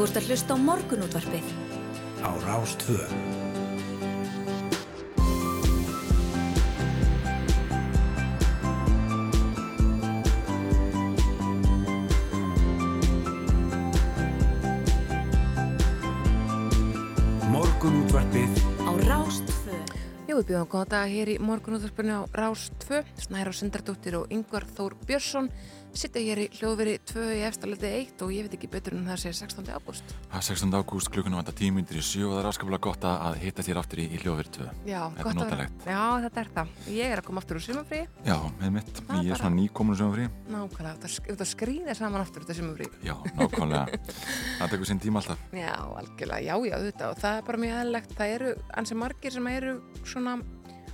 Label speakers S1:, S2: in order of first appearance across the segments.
S1: Þú ert að hlusta á morgunútvarpið.
S2: Á Rástvö. Morgunútvarpið
S1: Á Rástvö.
S3: Jú, við bjóðum góða dag hér í morgunúðarspunni á Rás 2, Snæra Sindardóttir og Yngvar Þór Björnsson sitta hér í hljóðveri 2 í efstaleti 1 og ég veit ekki betur en það sé 16. ágúst.
S4: Það er 16. ágúst, klukkunum vanda tímyndir í sjö og það er afskaplega gott að hitta þér aftur í, í hljóðverð 2.
S3: Já,
S4: Þetta
S3: gott að vera. Já, þetta er það. Ég er að koma aftur úr sumafrí.
S4: Já, með mitt. Ég er
S3: bara-
S4: svona nýkomin sem frí.
S3: Nákvæmlega, þetta sk- þetta skrýðir saman aftur þetta sumafrí.
S4: Já, nákvæmlega. það tekur sinn tíma alltaf.
S3: Já, algjörlega, já, já, þetta og það er bara mjög eðlilegt. Það eru ansi margir sem eru svona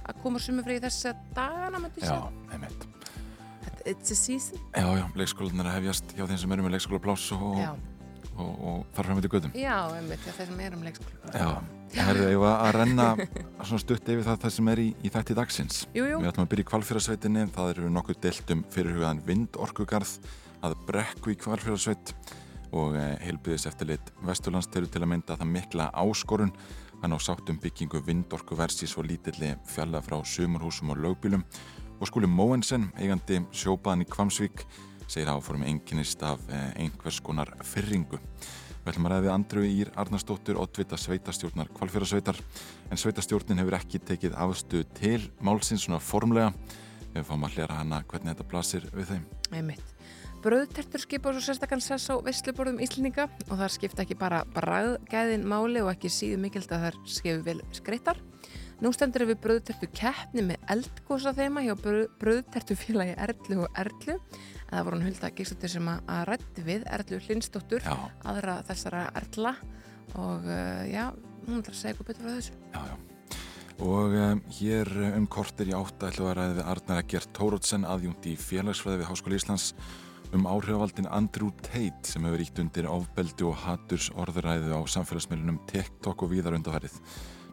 S3: að koma úr sumafrí þessa dagana, myndi It's a season.
S4: Já, já, leikskólanar er að hefjast hjá þeim sem eru með leikskólapláss og,
S3: Já,
S4: og, og þar fram með til gödum.
S3: já, einmitt, þeir sem eru um leikskóla.
S4: Já, herðu, ég var að renna svona stutt yfir það, það sem er í, í þætti dagsins.
S3: Jú, jú,
S4: Við ætlum að byrja í kvalfjörðarsveitinni, það eru nokkuð deilt um fyrirhugaðan vindorkugarð að brekku í kvalfjörðarsveit og eh, heilbyðis eftirlit Vesturlands til að mynda það mikla áskorun að ná sátt um byggingu vindorkuversi svo lítilli fjalla frá sumurhúsum og lögbílum og skúli Móensen, eigandi sjópaðan í Kvamsvík, segir áforum einkennist af eh, einhvers konar fyrringu. Við ætlum að ræða við Andru Ír Arnarsdóttur oddvita sveitastjórnar kvalfjörðarsveitar en sveitastjórnin hefur ekki tekið afstuð til málsins svona formlega við fáum að hlera hana hvernig þetta blasir við þeim.
S3: einmitt. Bröðtertur skipa svo sérstakann sess á veisluborðum Íslendinga og það skipta ekki bara bræðgæðin máli og ekki síðu mikild að þær skefu vel skreittar. Nú stendur við bröðtertu keppni með eldgósa þeima hjá bröðtertu félagi Erlu og Erlu. En það voru hann hulda gíkstöttur sem að, rætti við Erlu Hlinsdóttur,
S4: Já,
S3: aðra þessara Erla og uh, já, hún ætlar að segja eitthvað betur frá þessu.
S4: já, já. Og um, hér um kortir í átta ætlum að ræða við Arnar Egert Tórótsen aðjúndi í félagsfræði við Háskóli Íslands um áhrifavaldin Andrew Tate sem hefur ítt undir ofbeldi og haturs orðuræðu á samfélagsmiðlunum TikTok og víðar undarfærið.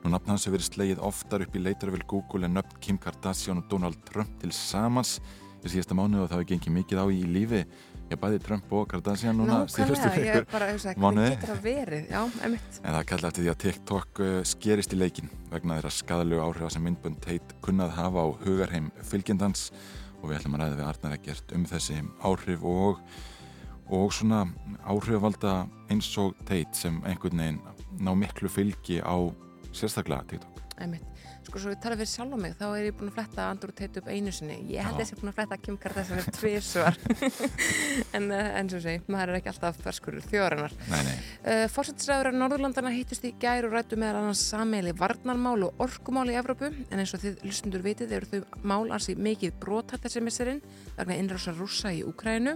S4: Nú nafn hans hefur verið slegið oftar upp í leitarvel Google en nöfn Kim Kardashian og Donald Trump til samans í síðasta mánuð og það hefur gengið mikið á í lífi hjá bæði Trump og Kardashian núna síðustu
S3: ég hugsa,
S4: mánuði.
S3: verið? Já.
S4: En það kallar eftir því að TikTok uh, skerist í leikin vegna þeirra skadalegu áhrifa sem myndbönd Tate kunnað hafa á hugarheim fylgjendans og við ætlum að ræða við Arnar Egert um þessi áhrif og, og svona áhrifavalda eins og Tate sem einhvern veginn ná miklu fylgi á sérstaklega TikTok.
S3: Sko svo við tala fyrir sjálf á mig þá er ég búin að fletta Andrew Tate upp einu sinni ég held
S4: Já.
S3: að ég sé búin að fletta Kim Kardashian upp tvísvar en uh, eins og segi, maður er ekki alltaf ferskur þjóðarinnar.
S4: Nei, nei,
S3: Uh, Fórsættisræður Norðurlandana hittust í gær og rættu meðal annars sameili varnarmál og orkumál í Evrópu en eins og þið lustundur vitið eru þau mál ansi mikið brotætt þessi misserinn vegna innrásar rússa í Úkrænu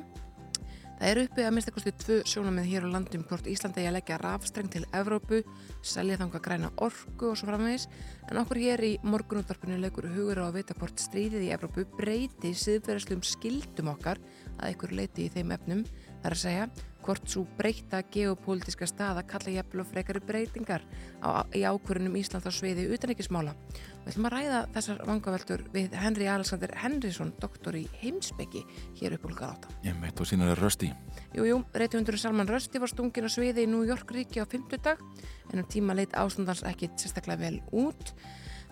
S3: Það eru uppi að minnsta kosti tvö sjónamið hér á landum hvort Íslandi eigi að leggja rafstreng til Evrópu, selja þanga græna orku og svo framvegis. En okkur hér í morgunúttarpinu leikur hugur á að vita hvort stríðið í Evrópu breyti siðferðislegum skildum okkar að ykkur leiti í þeim efnum. Þar að segja hvort svo breyta geopolítiska staða kalla jafnvel og frekari breytingar á, í ákvörunum Ísland á sviði utanrikismála. Við ætlum að ræða þessar vangaveltur við Henry Alexander Henriksson, doktor í heimsbyggi hér upp úr átta.
S4: ég meit og sínar er rösti.
S3: Jú, jú, reytumundur Salman Rösti var stungin á sviði í New York ríki á 50 dag en um tíma leit ástandans ekki sérstaklega vel út.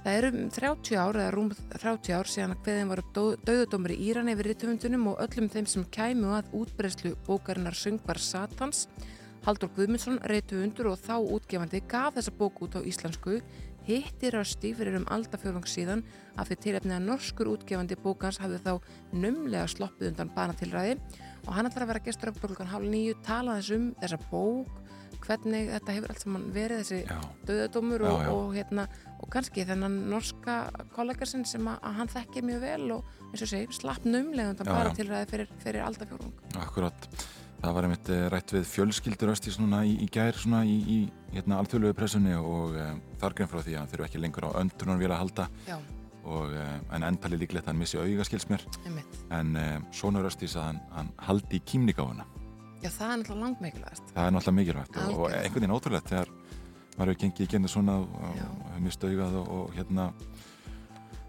S3: Það eru um 30 ár eða rúm 30 ár síðan að hveðin var döðudómur í Íran yfir reytumundunum og öllum þeim sem kæmu að útbreyslu bókarinnar Söngvar Satans. Haldur Guðmundsson reytumundur og þá útgefandi gaf þessa bók út á íslensku. Hitti Rösti fyrir um aldafjörðung síðan af því tilefni að norskur útgefandi bókans hafði þá numlega sloppið undan banatilræði. Og hann ætlar að vera gestur upp klukkan hálf nýju, tala þess um þessa bók, hvernig þetta hefur allt saman verið þessi döðadómur og, og, hérna, og kannski þennan norska kollega sinn sem að, að hann þekkir mjög vel og eins og segi, slapp numlega undan
S4: Já, já.
S3: banatilræði fyrir, fyrir aldafjörðung.
S4: akkurat. Það var einmitt eh, rætt við fjölskyldur östis núna í, í gær svona í, í hérna, alþjóðlegu pressunni og um, þar grein frá því að þeir eru ekki lengur á öndunum að halda
S3: Já,
S4: og, um, en endali líklegt að hann missi auga skils mér
S3: einmitt.
S4: en um, sonur östis að hann, hann haldi í kímnigáfuna.
S3: Já, það er náttúrulega langt mikilvægast.
S4: Það er náttúrulega mikilvægt og, og einhvern veginn ótrúlegt þegar maður hefur gengið í genið svona og, hefur mist augað og, og hérna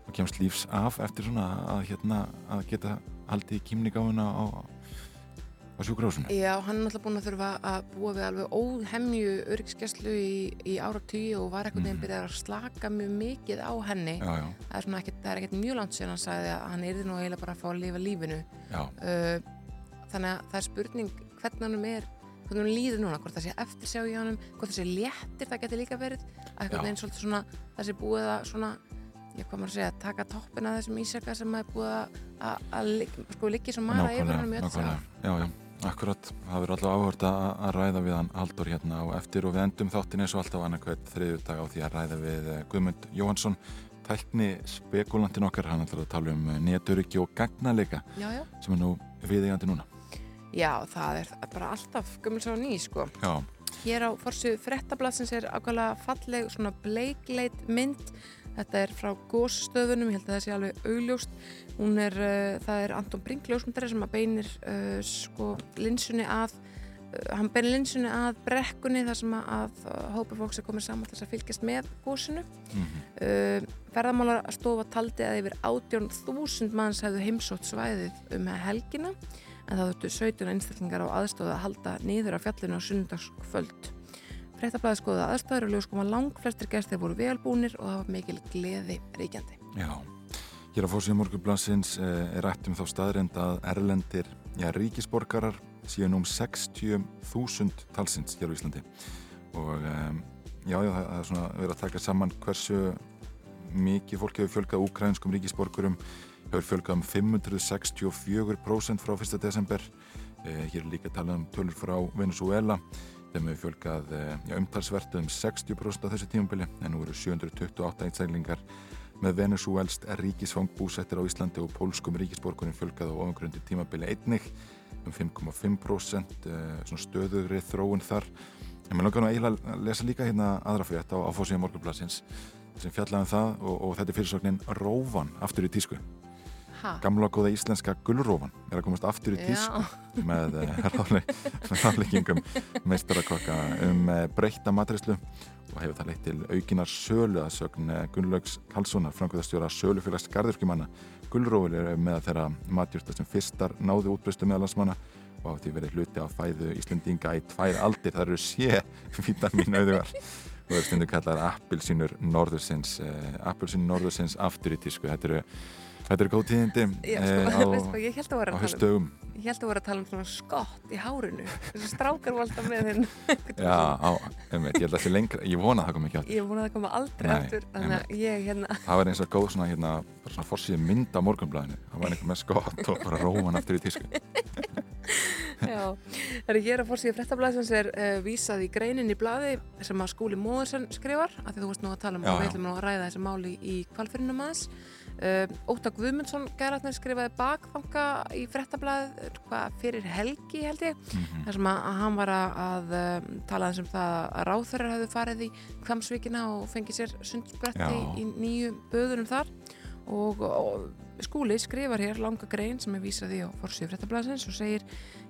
S4: og kemst lífs af eftir svona að hérna að geta haldið í kímnigáfuna á, á sjúkrahúsinu?
S3: Já, hann er náttúrulega búin að þurfa að búa við alveg óhemju öryggisgæslu í, í ára tíu og var eitthvað nefn
S4: Mhm.
S3: byrjað að slaka mjög mikið á henni.
S4: Já, já,
S3: Það er svona ekkert, er ekkert mjög langt síðan hann sagði að hann yrði nú eiginlega bara að fá að lifa lífinu.
S4: já,
S3: Uh, þannig að það er spurning hvernig hann er, hvernig hann líður núna, hvort það sé eftirsjá í honum, hvort það sé léttir, það getur líka verið. Að svona, það sé búið að svona, ég maður að segja, taka toppin að þessum ísjaka sem er búið að, að, að sko liggi svo mara yfir hann mjög
S4: já, já, akkurat. Það verður alltaf áhört að, að ræða við hann Haldur hérna og eftir og við endum þáttin eins og alltaf annarkvæmt þriðju dag á því að ræða við eh, Guðmund Jóhansson tækni spekulantin okkar, hann ætlar að tala um eh, neturiki og
S3: já.
S4: sem er nú viðeigandi núna
S3: Já, það er bara alltaf gummils á ný, sko.
S4: Já,
S3: Hér á forsu frettablasins er ákvæmlega falleg svona bleikleit mynd. Þetta er frá gósstöðunum, ég held að það sé alveg augljóst. Hún er, uh, það er Anton Brink ljósmyndari sem að beinir uh, sko linsunni að, uh, hann beinir linsunni að brekkunni þar sem að, hópur fólks er komið saman þess að fylgjast með gósinu.
S4: mm
S3: Uh, Ferðamálastofa taldi að yfir 18.000 manns hefðu heimsótt svæðið um helgina en það þurftu 17 einstaklingar á aðstóða að halda niður á fjallinu á sunnudagskvöld. Fréttablaði skoða aðstæður og ljós koma lang flestir gestir voru velbúnir og var mikil gleði ríkjandi.
S4: já Hér á fórsíða morgunblansins er rætt um þá staðrind að erlendir já, ríkisborgarar nú um 60.000 talsins hér á Íslandi og um, já, já, það er svona verið að taka saman hversu mikið fólk hefur fjölgað úkrænskum ríkisborgurum hefur fjölgað um 564% frá 1. desember. Eh, hér er líka talað um tölur frá Venezuela þeim hefur fjölgað eh, umtalsvert um 60% á þessu tímabili en nú eru 728 einsælingar með Venezuelst ríkisfang búsettir á Íslandi og pólskum ríkisborgurum fjölgað á ofangröndi tímabili einnig um 5,5% eh, stöðugri þróun þar. En mér langar nú að lesa líka hérna aðra frétt á, á fórsíða morgunblassins sem fjallaði um það og, og þetta er fyrirsögnin Rófan aftur í tísku
S3: Ha?
S4: gamla góða íslenska gulrófan er að komast aftur í tísku með uh, ráleikingum meistarakokka um uh, breytta matrislu og hefur það leitt til aukinar sölu að sögn uh, Gunnlaugs Karlssonar framkvæðastjóra sölufélags garðurkjumanna Gullrófur er með þeirra matjúrsta sem fyrstar náðu útbreystu meðalansmanna og átti verið hluti á fæðu Íslendinga í tvær aldir, það eru sé vítamin auðugar og það er stundu kallar appilsínur norðursins appilsínur norðursins aftur í tísku. Þetta eru Þetta er góð tíðindi
S3: Já,
S4: eh,
S3: sko, veistu hvað, ég held að
S4: á
S3: vera að tala um, ég held að vera að tala um svona skott í hárinu. Þessi strákar alltaf með þinn.
S4: Já, á, einmitt, ég held að það sé lengra, ég vona að það kom ekki átt.
S3: Ég búin að það koma aldrei
S4: Nei,
S3: aftur, þannig að ég hérna,
S4: Það var eins og góð svona, hérna, bara svona forsýði mynd á morgunblæðinu. Það var einhver með skott og bara róman aftur í tísku.
S3: Já, það er hér að fórsíða fréttablaðsins er uh, vísað í greinin í blaði sem að skúli Móðursen skrifar af því þú veist nú að tala um
S4: Já,
S3: og við ætlum að ræða þessi máli í kvalfyrinum aðeins Óta Guðmundsson gæratnir skrifaði bakþanga í fréttablaði hvað fyrir helgi held ég
S4: Mhm.
S3: þar sem að, að hann var að, að um, tala þessum það að ráþurrar hefðu farið í Kvamsvíkina og fengið sér sundsbretti í, nýju böðunum þar og, og skúli skrifar hér langa grein sem er vísað í á forsíðu fréttablaðsins og segir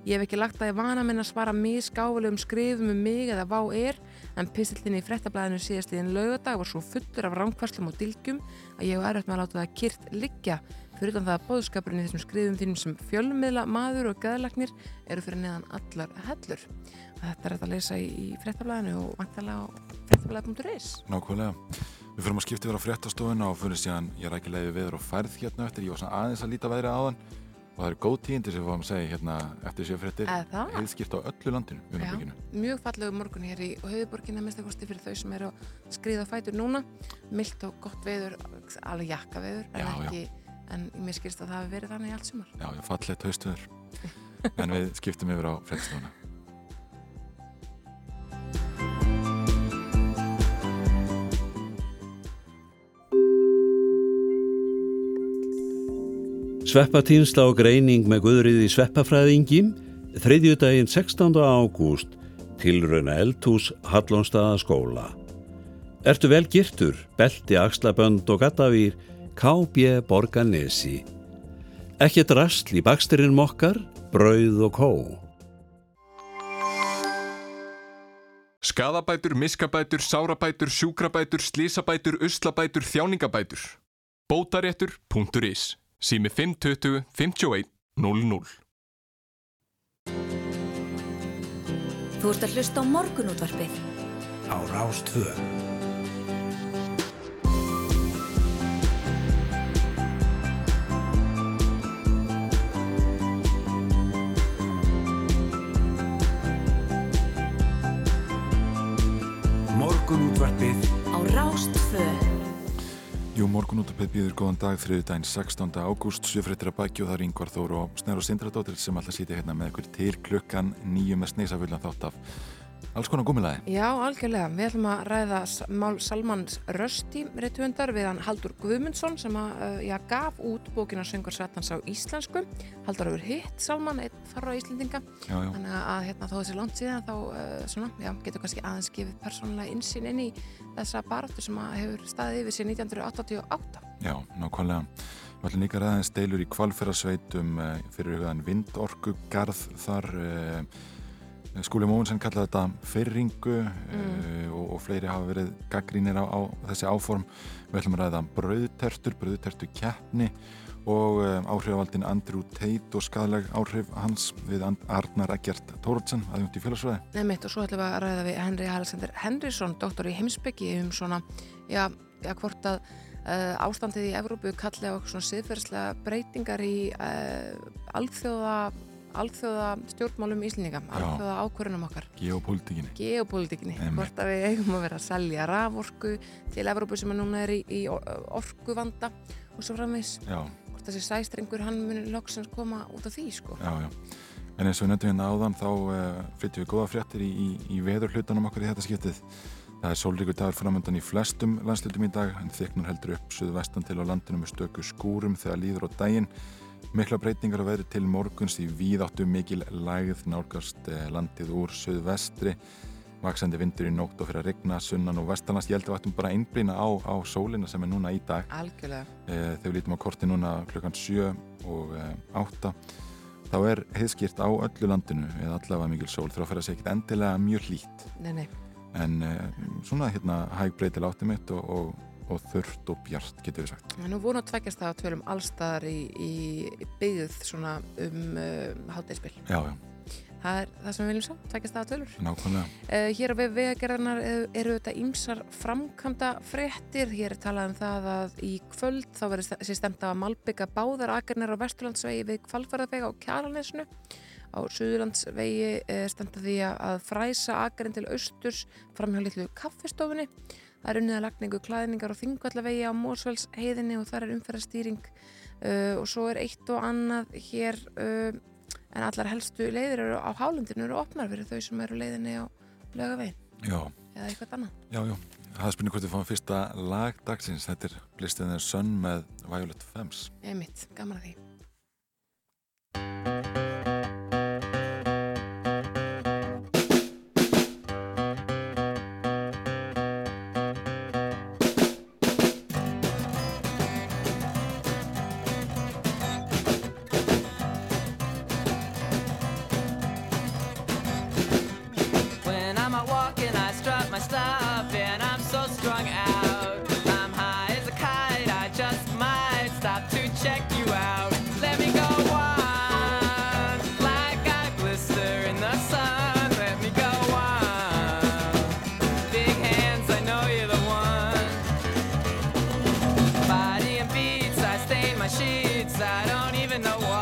S3: Ég hef ekki lagt að ég vana minn að svara misgáfulegum skrifum um mig eða vá er en pistillinni í frettablaðinu síðast í einn laugadag var svo fullur af ránkvarslum og dilgjum að ég hef erfitt með að láta það kyrt liggja fyrir utan það að bóðskapurinn í þessum skrifum þínum sem fjölmiðla maður og gæðlagnir eru fyrir neðan allar hellur. Þetta er að lesa í, frettablaðinu og vantalega á frettablaði.is.
S4: Nákvæmlega. Við fyrir að skipta yfir á fréttastofuna og fyrir síðan ég rækilegði viður og færð hérna eftir. Ég var aðeins að líta veðrið áðan og það eru góð tíðindi sem við fáum að segja hérna eftir
S3: það?
S4: Heiðskipt á öllu landinu,
S3: Já, mjög fallegu morgun hér í höfuborginna mest að kosti fyrir þau sem eru að skriða fætur núna mildt og gott veður, alveg jakka veður en
S4: Já, já.
S3: ekki, en mér skilst að það hafi verið þannig í allt sumar
S4: Já, fallegt haustöður. en við skiptum yfir á fréttastofuna.
S5: Sveppatýnsla og greining með Guðriði Sveppafræðingi þriðjudaginn 16. ágúst tilrauna eldhús Hallónstaða skóla. Ertu vel girtur, belti, axlabönd og gattavýr, KB Borganesi. Ekki drastl í baksturinn mokkar, brauð og kó.
S6: Skadabætur, miskabætur, sárabætur, sjúkrabætur, slísabætur, uslabætur, þjáningabætur. Bótaréttur.is Sími 520 51 00
S1: Þú ert að hlusta á morgunútvarpið.
S2: Á Rástvö. Morgunútvarpið
S1: Á Rástvö.
S4: Jú, morgun út að býður góðan dag þriði daginn 16. ágúst, sjöfrættir að bækju og það er yngvar Þóru og Snæru Sindradóttir sem alltaf sýti hérna með ykkur til klukkan nýju með sneisafullan þátt af alls konar gúmilaði.
S3: Já, algjörlega. Við ætlum að ræða mál Salmans Rösti reytuundar við hann Haldur Guðmundsson sem að, uh, já, gaf út bókina Söngur Satans á íslensku. Haldur hefur hitt Salman, einn þarra Íslendinga.
S4: Já, já,
S3: Þannig að hérna, þó þessi langt síðan þá uh, svona, já, getur kannski aðeins gefið persónulega insýn inn í þessa baráttu sem að hefur staðið yfir sér 1988.
S4: já, nákvæmlega. Við ætlum líka ræðins deilur í kvalferðarsveitum uh, fyrir hugaðan vindorkugarð þar uh, Skúli Móinsen kallaði þetta fyrringu uh, og, og fleiri hafa verið gaggrínir á, á þessi áform. Við ætlum að ræða brauðtertur, brauðtertu keppni og uh, áhrifavaldin Andrew Tate og skadaleg áhrif hans við Arnar Eggert Tóruldsen aðjúnt í félagsvæði.
S3: Nei mitt og svo ætlum við að ræða við Henry Alexander Henrysson, doktor í heimsbyggi um svona, já, já hvort að uh, ástandið í Evrópu kalli á svona siðferðslega breytingar í uh, alþjóða, alþjóða stjórnmálum íslendinga, alþjóða ákvörunum okkar
S4: Geopolítikinni.
S3: geopolítikinni, hvort að við eigum að vera að selja raforku til Evrópu sem að núna er í, í orkuvanda og svo framvegs,
S4: Já,
S3: hvort þessi sæstrengur hann muni loksins koma út af því sko.
S4: já, já. En eins og nefndum hérna áðan þá uh, flyttum við góða fréttir í, í, í veður hlutunum okkur í þetta skiptið. Það er sólríkur dagur framöndan í flestum landslutum í dag en þyknur heldur upp suðvestan til á landinu með stöku skúrum þegar líður á daginn. Mikla breytingar á veðri til morguns í víðáttu mikil lægð nálgast eh, landið úr suðvestri. Vaksandi vindur í nótt og fyrir að regna sunnan og vestanlands. Ég held að við ættum bara að einblýna á, á sólina sem er núna í dag.
S3: Algjörlega.
S4: Eh, þegar við lítum á korti núna klukkan 7 og eh, 8 þá er heiðskýrt á öllu landinu eða allavega mikil sól þrjá fyrir að segja ekkert endilega mjög hlýtt
S3: Nei, nei.
S4: en eh, svona hérna hæg breytil átti mitt og, og, og þurft og bjart getur við sagt
S3: nú vonu að tvekjast það að tölum allstaðar í, í byggð svona um uh, hátæðspil.
S4: Já, já,
S3: Það er það sem við viljum sjá, tvekjast það að tölur.
S4: nákvæmlega
S3: Uh, hér á vegagerðarnar eru þetta ýmsar framkvæmda fréttir. Hér er talað um það að í kvöld þá verður þessi stemt að malbygga báðar akarnir á Vesturlandsvegi við Kvalfærðavega á Kjalanesnu. Á Suðurlandsvegi stemt að því að fræsa akarinn til austurs fram hjá litlu kaffistofunni. Það er unnið að lagningu klæðningar og þingvallavegi á Mósvells heiðinni og þar er umferðastýring uh, og svo er eitt og annað hér uh, en allar helstu leiðir eru á hálundinu eru opnar fyrir þau sem eru leiðinni á lögavegin
S4: Já,
S3: eða eitthvað annað.
S4: já, já. Það er spurning hvort við fáum fyrsta lag dagsins. Þetta er Blistið þeir Sun með Violet Femmes.
S3: Einmitt, gaman að því.
S7: Sheets, I don't even know why.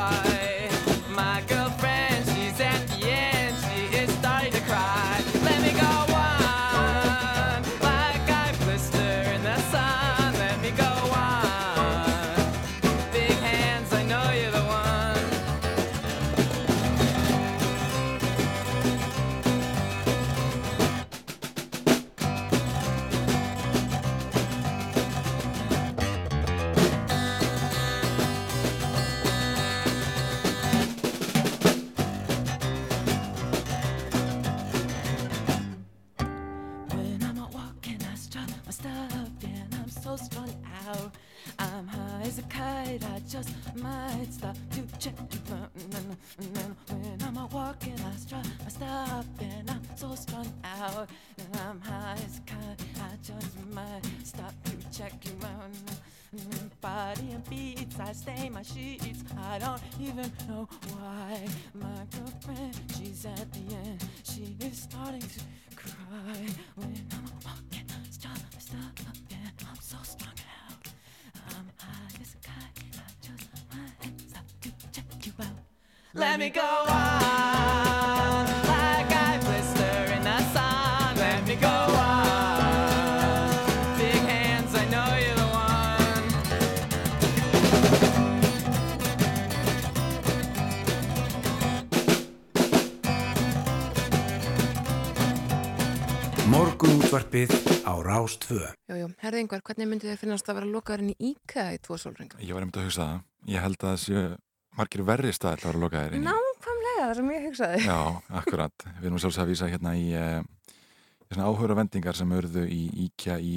S7: Let me go on like I blister in the sun. Let me go on. Big hands, I know you're the one.
S2: Morgun útvarpið á Rástvö.
S3: Jú, jú, herði yngvar, hvernig myndi þið finnast að vera lokaðurinn í IKEA í tvo sólringa?
S4: Ég var einmitt að hugsa það. Ég held að það séu margir verri staðar til að vera lokaðir inn í.
S3: Nákvæmlega, það sem ég hugsaði.
S4: Já, akkurat. Við erum sjálfsög að vísa hérna í, uh, í svona áhuga vendingar sem urðu í IKEA í,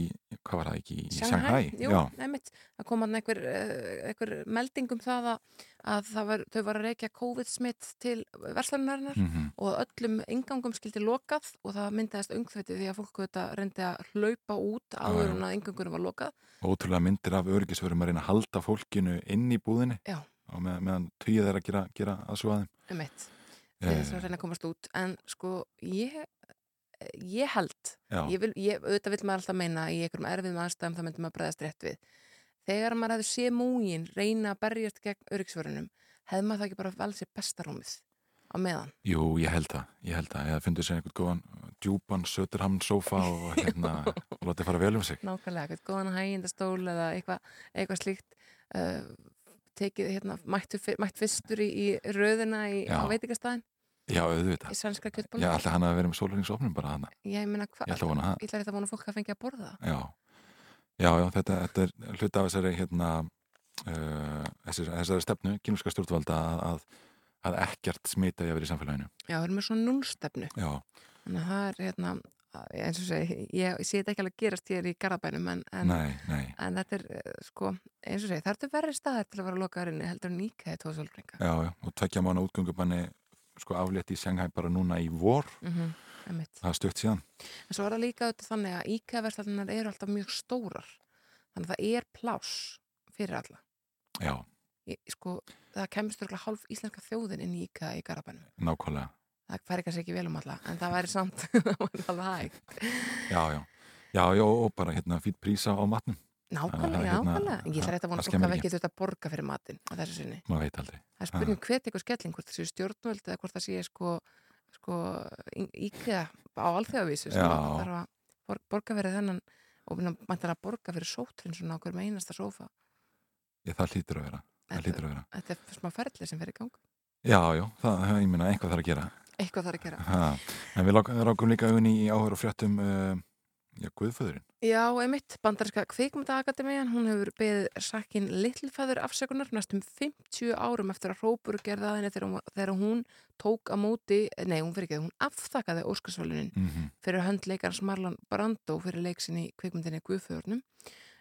S4: hvað var það ekki, í Shanghai?
S3: Jú,
S4: Já,
S3: nefnitt. Það kom hann einhver, eh, einhver melding um það að, að það var, þau var að reykja COVID-smitt til verslunarinnar
S4: mm
S3: og að öllum ingangum skildi lokað og það myndaðist öngþveiti því að fólk þetta reyndi að hlaupa út áður en að ingangunum var lokað.
S4: ótrúlega myndir af öryggisverum að reyna að halda fólkinu inn í búðinni
S3: Já.
S4: Og með, meðan tugið er að gera, gera að svo aðeim.
S3: um eitt til þess að reyna að komast út en sko ég ég held, ég vil, ég, auðvitað vil maður alltaf meina í einhverjum erfiðum aðstæðum það myndi maður bregðast rétt við þegar maður hefði sé múgin reyna að berjast gegn öryggsvörunum hefði maður það ekki bara vel sér bestarúmið á meðan
S4: jú, ég held það, ég held það. Eða fundið sér einhvern góðan djúpan söturhamn sófa og hérna, látið fara vel um sig.
S3: nákvæmlega, eitthvað góðan hægindastól eða eitthvað, eitthvað slíkt uh, tekið hérna mættu, mætt fyrstur í, í röðina í,
S4: Já.
S3: á veitingastæðin
S4: Já, auðvitað.
S3: í svenska
S4: Já,
S3: kjöldbóla
S4: alltaf hann að vera með sólaringsofnum bara hana.
S3: ég meina hvað,
S4: Ég ætla að vona það.
S3: ég ætla að vona að fólk að fengja að borða það
S4: Já, já, já þetta, þetta er hluti af þessari hérna, uh, þessari, þessari stefnu, kynlíska stjórnvalda að, að, að ekkert smita yfir í samfélaginu.
S3: já, við erum með svona núlstefnu
S4: Já,
S3: Þannig að það er hérna, eins og segi, ég, sé þetta ekki alveg gerast hér í Garabænum en, en,
S4: nei, nei.
S3: en þetta er, eh, sko, eins og segi, það ertu verri staðar til að vera lokaðarinni heldur en íkæði tóðsólringa.
S4: Já, já, og tvekja mánu útgöngubanni sko aflétt í Shanghai bara núna í vor,
S3: Mm -hmm,
S4: það stutt síðan.
S3: En svo er það líka auðvitað þannig að íkæðaverslannar eru alltaf mjög stórar. Þannig að það er pláss fyrir alla.
S4: Já,
S3: Ég, sko, það kemst örgulega hálf íslenska þjóðin inn í íkæði í Garabænum.
S4: nákvæmlega.
S3: Það færi kannski ekki vel um alla, en það væri samt, það væri alveg hægt.
S4: Já, já. Já, já, og bara hérna fýtt prísa á matnum,
S3: Nákvæmlega,
S4: það hérna-
S3: nákvæmlega. Ég rétt að vona
S4: það
S3: að fólk
S4: ekki.
S3: ekki þurft að borga fyrir matinn á þessu sinni.
S4: maður veit aldrei.
S3: Það er spurning hvet eitthvað skelling hvort það séu stjórnvöld eða hvort það sé sko, sko íkveða á alþjóðavísu sem
S4: Já.
S3: að þarf að bor- borga fyrir þennan og mæntar að borga fyrir sótrinn svona okkur með einasta sófa.
S4: Ég, það hlýtur að vera, það
S3: Þetta,
S4: hlýtur að vera.
S3: þetta er smá ferli sem fer í gang.
S4: Já, já, það, ég minna, einhvað þarf að gera.
S3: Eitthvað þarf að gera.
S4: Ha. En við rákum líka auðvunni í áhör og fréttum uh, já, Guðföðurinn.
S3: Já, einmitt, bandarinska kvikmyndaakademiðan, hún hefur beðið sakkin Littlefæður afsökunar næstum 50 árum eftir að Rópur gerði að henni þegar hún, þegar hún tók á móti, nei, hún fyrir ekki, hún afþakkaði Óskarsvölunin
S4: Mm -hmm.
S3: fyrir hönd leikarans Marlon Brando fyrir leiksinni í kvikmyndinni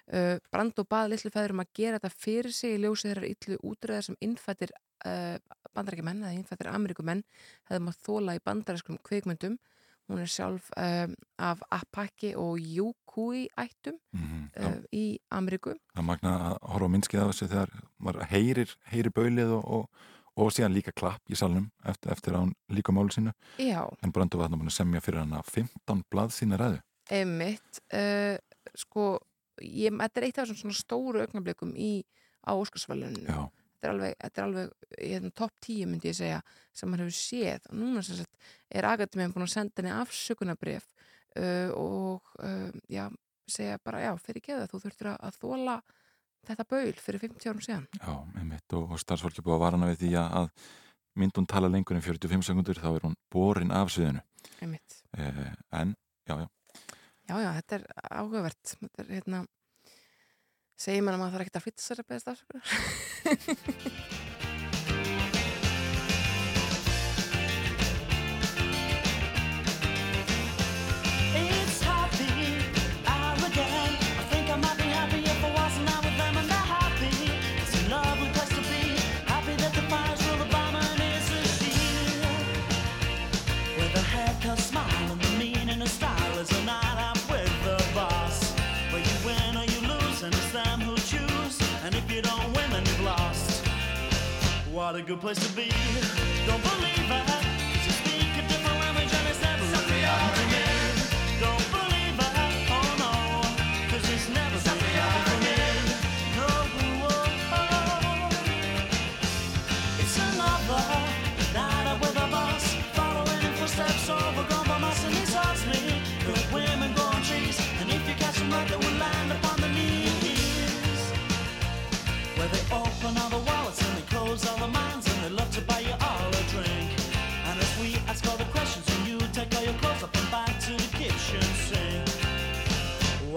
S3: Uh, Brando bað litlu fæður um að gera þetta fyrir sig í ljósi þeirra illu útræðar sem innfættir uh, bandarækjumenn eða innfættir ameríkumenn hefðum að þóla í bandaræskum kvikmyndum. Hún er sjálf um, af Apaki og Yukui ættum
S4: Mm
S3: uh, í Ameríku.
S4: Það magna að horfa á minnskið af þessu þegar maður heyrir, heyrir baulið og, og, og síðan líka klapp í salnum eftir, eftir að hún líka málu sínu.
S3: Já,
S4: En Brandur var þarna búin að semja fyrir hana 15 blað sína ræðu.
S3: einmitt. Uh, sko, ég, þetta er eitt af svona stóru augnablikum í á Óskarsvæluninu. Þetta er alveg, þetta er alveg topp 10 myndi ég segja sem maður hefur séð og núna sagt er Akademiðan búin að senda henni afsökunarbref uh, og uh, já, segja bara já, fyrir geða þú þurftir að, að þóla þetta baul fyrir 50 árum síðan
S4: já, einmitt og, og starfsfólki búið að varana við því að mynd hún tala lengur en 45 sekundur þá er hún borin af sviðinu.
S3: einmitt.
S4: Eh, en, já, já,
S3: Já, já, þetta er áhugavert. Þetta er hérna segir mann að maður þarf ekkert að flytta sér að beðast afsökunar
S8: What a good place to be. Don't believe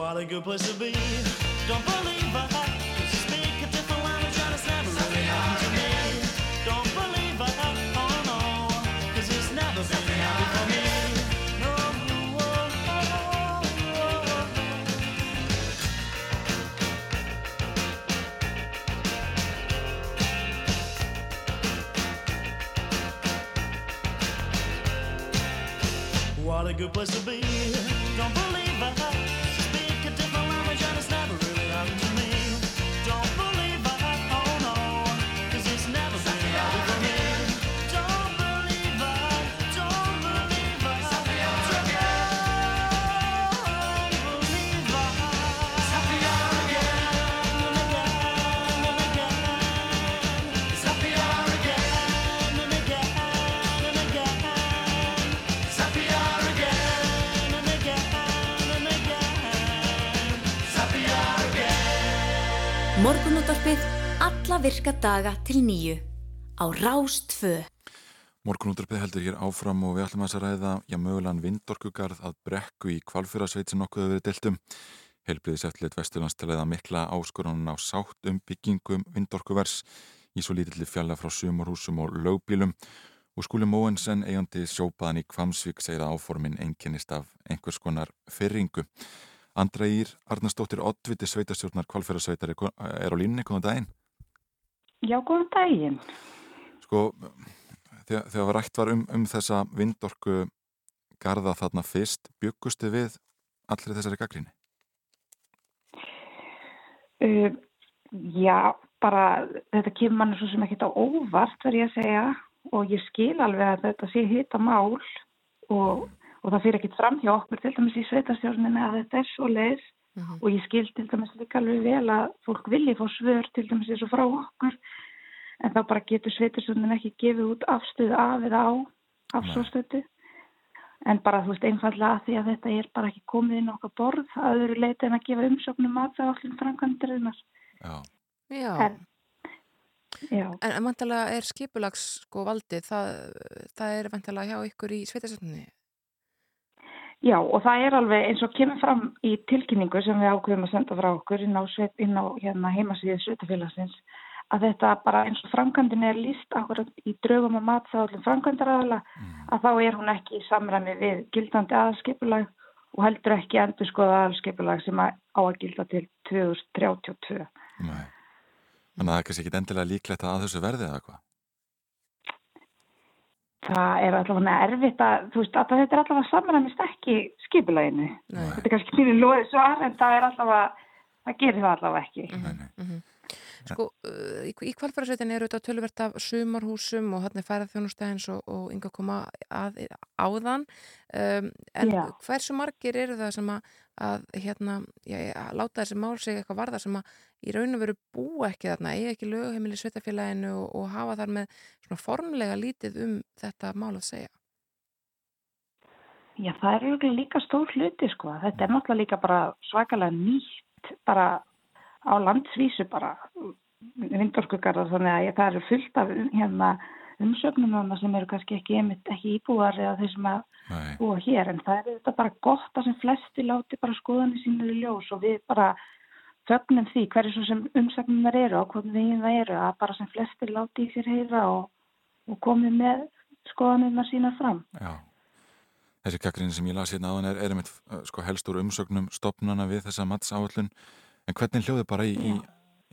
S8: What a good place to be. Don't believe I speak a different language and it's never really happened to me. Don't believe I, oh no, cause it's never been happy for me. No, oh, oh, oh. What a good place to be.
S1: Alla virka daga til nýju á Rástfö.
S4: Morgunúttarpið heldur hér áfram og við ætlum að þess að ræða já, mögulegan vindorkugarð að brekku í kvalfyrasveit sem nokkuð hefur verið deltum. Helbriðis eftirlit Vesturlands til að mikla áskorunum á sátt um byggingum vindorkuvers í svo lítilli fjalla frá sumurhúsum og lögbílum og skúli Móensen eigandi sjópaðan í Kvamsvík segir að áformin einkennist af einhvers konar fyrringu. Andra Ír, Arnarsdóttir Ottviti sveitastjórnar kvalfyrasveitar er á línni, góðan daginn.
S9: Já, góðan daginn.
S4: Sko, þegar, þegar rætt var um, um þessa vindorku garða þarna fyrst, byggustu við allir þessari gaggrinni?
S9: Uh, já, bara þetta kemur mann svo sem ekkert á óvart verð ég að segja og ég skil alveg að þetta sé hita mál og, og það fyrir ekkert fram hjá okkur til dæmis í sveitastjórninu að þetta er svo leið og ég skil til dæmis líka alveg vel að fólk vilji fá svör til dæmis eins og frá okkur en þá bara getur sveitastjórninu ekki gefið út afstöðu af eða á afsóstöðu en bara þú veist einfallega að því að þetta er bara ekki komið inn á okkar borð að öðru leiti en að gefa umsóknum að það allir framkvæmdurinnar
S4: Já.
S3: Já,
S9: En- Já,
S3: en, en vantalega er skipulags sko valdið, það, það er vantalega hjá ykkur í sveitasöndinni.
S9: Já og það er alveg eins og kemur fram í tilkynningu sem við ákveðum að senda frá okkur inn á, inn á hérna, heimasíðu sveitafélagsins að þetta bara eins og framkvæmdin er líst akkurat í draugum og matþáðlum framkvæmdaraðala að þá er hún ekki í samræmi við gildandi aðskipulag og heldur ekki endur skoða aðskipulag sem að á að gilda til 2032.
S4: Nei. Þannig að það er kannski ekki endilega líklegt að þessu verði eða hvað?
S9: Það er allavega erfitt að, þú veist, að þetta er allavega samræmist ekki skipulaginu.
S3: Nei.
S9: Þetta er kannski mjög loðið svar en það er allavega, það gerir það allavega ekki.
S4: Nei, nei.
S3: Sko, uh, í, í kvalfærasveitin eru þetta tölvert af sumarhúsum og hann er færað þjónustæðins og, og yngar koma að, áðan um, en
S9: Já.
S3: hversu margir eru það sem að, að hérna, já, að láta þessi mál sig eitthvað varða sem að í raun og veru búa ekki þarna, eiga ekki lögheimili í sveitafélaginu og, og hafa þar með svona formlega lítið um þetta mál að segja.
S9: Já, það er auðvitað líka stór hluti, sko. Þetta er náttúrulega líka bara svakalega nýtt, bara á landsvísu bara vindorkugarðar, þannig að það eru fullt af um- hérna umsögnum þarna sem eru kannski ekki, ekki íbúar eða þeir sem að
S4: Nei.
S9: búa hér, en það er þetta bara gott að sem flesti láti bara skoðanir sínur í ljós og við bara fögnum því hverju svo sem umsögnunar eru og hvernig veginn það eru, að bara sem flesti láti í sér heyra og, og komið með skoðanirna sína fram.
S4: Já. Þessi gaggrinni sem ég las hérna áðan er, er einmitt uh, sko helst úr umsögnum stopnana við þessa matsáallun en hvernig hljóði bara í, í,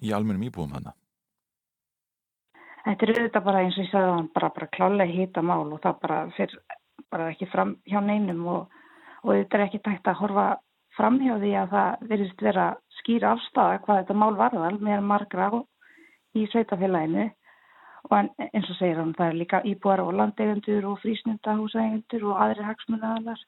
S4: í almennum íbúum hana?
S9: Þetta er auðvitað bara eins og ég sagði hann bara, bara klálega hýta mál og það bara fyrir bara ekki fram hjá neinum og, og þetta er ekki tægt að horfa fram hjá því að það verðist vera skýra afstæða hvað þetta mál varðal með margra í sveitafélaginu og en, eins og segir hann það er líka íbúar og landeigendur og frísnundahúseigendur og aðri hagsmunnaðalar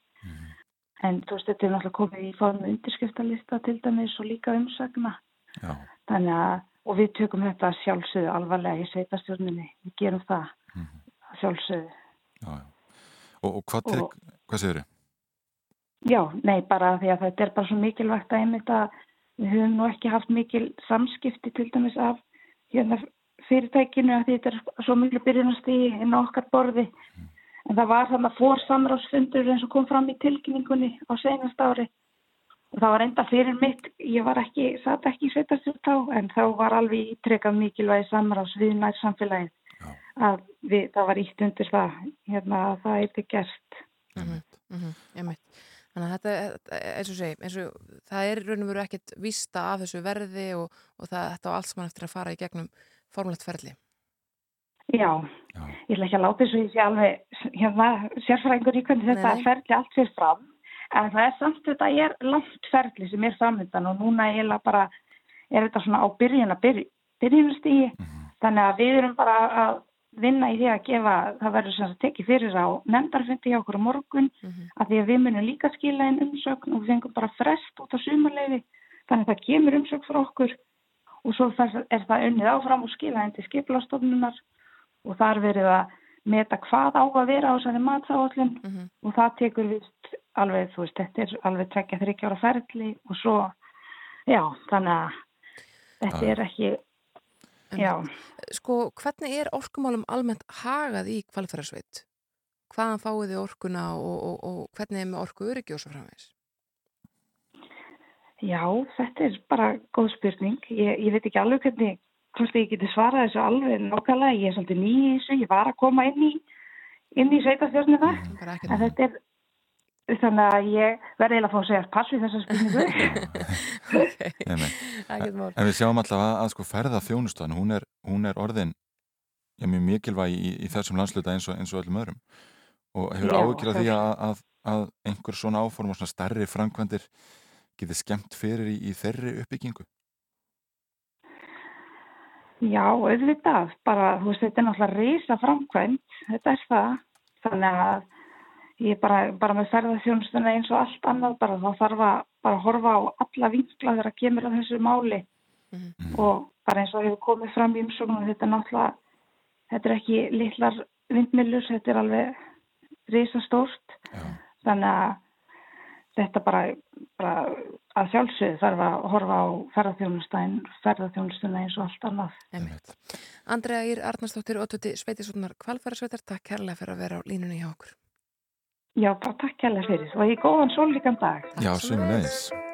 S9: en þú veist þetta er náttúrulega komið í fáðum undirskriftalista til dæmis og líka umsagna
S4: Já.
S9: Þannig að, og við tökum þetta sjálfsögðu alvarlega í sveitastjórninni, við gerum það sjálfsögðu.
S4: Já, já. Og, og hvað, tek,
S9: Og-
S4: hvað segir
S9: Já, nei, bara því að þetta er bara svo mikilvægt að einmitt að við höfum nú ekki haft mikil samskipti til dæmis af hérna fyrirtækinu að þetta er svo miklu byrjunastíði inn á okkar borði. En það var þannig að fór samráðsfundur eins og kom fram í tilkynningunni á senast ári. Og það var enda fyrir mitt, ég var ekki, satt ekki í sveitarstjórn þá, en þá var alveg ítrekkað mikilvægi samráðs við nær samfélagið að við, það var ítt undir það, hérna að það eitthvað gert.
S3: Mm -hmm, Þannig að þetta, eins og segi, eins og það er í raun og veru ekkert vísta af þessu verði og, og það, þetta á allt saman eftir að fara í gegnum formlegt ferli.
S9: Já, ég ætla ekki að láta þessu ég sé alveg hérna, sérfræðingur í hvernig þetta
S3: Nei,
S9: ferli allt fyrir fram en það er samt þetta er langt ferli sem er framöndan og núna eiginlega bara er þetta svona á byrjun að byrj, byrjunastígi þannig að við erum bara að vinna í því að gefa, það verður sem sagt tekið fyrir á nefndarfundi hjá okkur á morgun að því að við munum líka skila inn umsögn og við fengum bara frest út á sumarleifi þannig að það kemur umsögn frá okkur og svo er það unnið áfram og skila inn til skipulastofnunar og þar verið að meta hvað á að vera á þessari matsáallin og það tekur vist alveg, þú veist, þetta er alveg tvekja þryggja ára ferli og svo, já, þannig að þetta
S3: Já.
S9: er ekki, já,
S3: Sko, hvernig er orkumálum almennt hagað í kvalfærarsveit? Hvaðan fáið þið orkuna og, og, og hvernig er með orku svo framvegis?
S9: já, þetta er bara góð spurning. Ég, ég veit ekki alveg hvernig, hvort ég geti svarað þessu alveg nákvæmlega. Ég er svolítið ný í þessu, ég var að koma inn í, inn í sveitastjórnum það, en þetta er, þannig að ég verði eiginlega að fá að segja pass við þessa spurningu.
S4: Nei, nei.
S3: Ekkert mál.
S4: En við sjáum alltaf að, að sko ferða þjónustan, hún er, hún er orðin já, mjög mikilvæg í, í þessum landsluta eins og, eins og öllum öðrum. Og hefur áhyggjur af því
S9: það-
S4: að, að, að einhver svona áform og svona stærri framkvæmdir geti skemmt fyrir í, í þeirri uppbyggingu.
S9: Já, auðvitað, bara, þú veist, þetta er náttúrulega risa framkvæmt, þetta er það, þannig að ég bara, bara með ferðarþjónustuna eins og allt annað, bara þá þarf að bara horfa á alla vinkla þegar að kemur að þessu máli. Og bara eins og hefur komið fram í umsóknum, þetta er náttúrulega, þetta er ekki litlar vindmillur, þetta er alveg risa stórt, þannig að þetta bara, bara að sjálfsögðu þarf að horfa á ferðarþjónustæn, ferðarþjónustuna eins og allt annað.
S3: Andrea Ír Arnarsdóttir, Ótuti Sveitisvotnar Kvalfærasveitar, takk kærlega fyrir að vera á línunni hjá okkur.
S9: Já, bara takk hérlega fyrir og ég góðan sólíkan dag.
S4: Já, sömulegis.
S10: What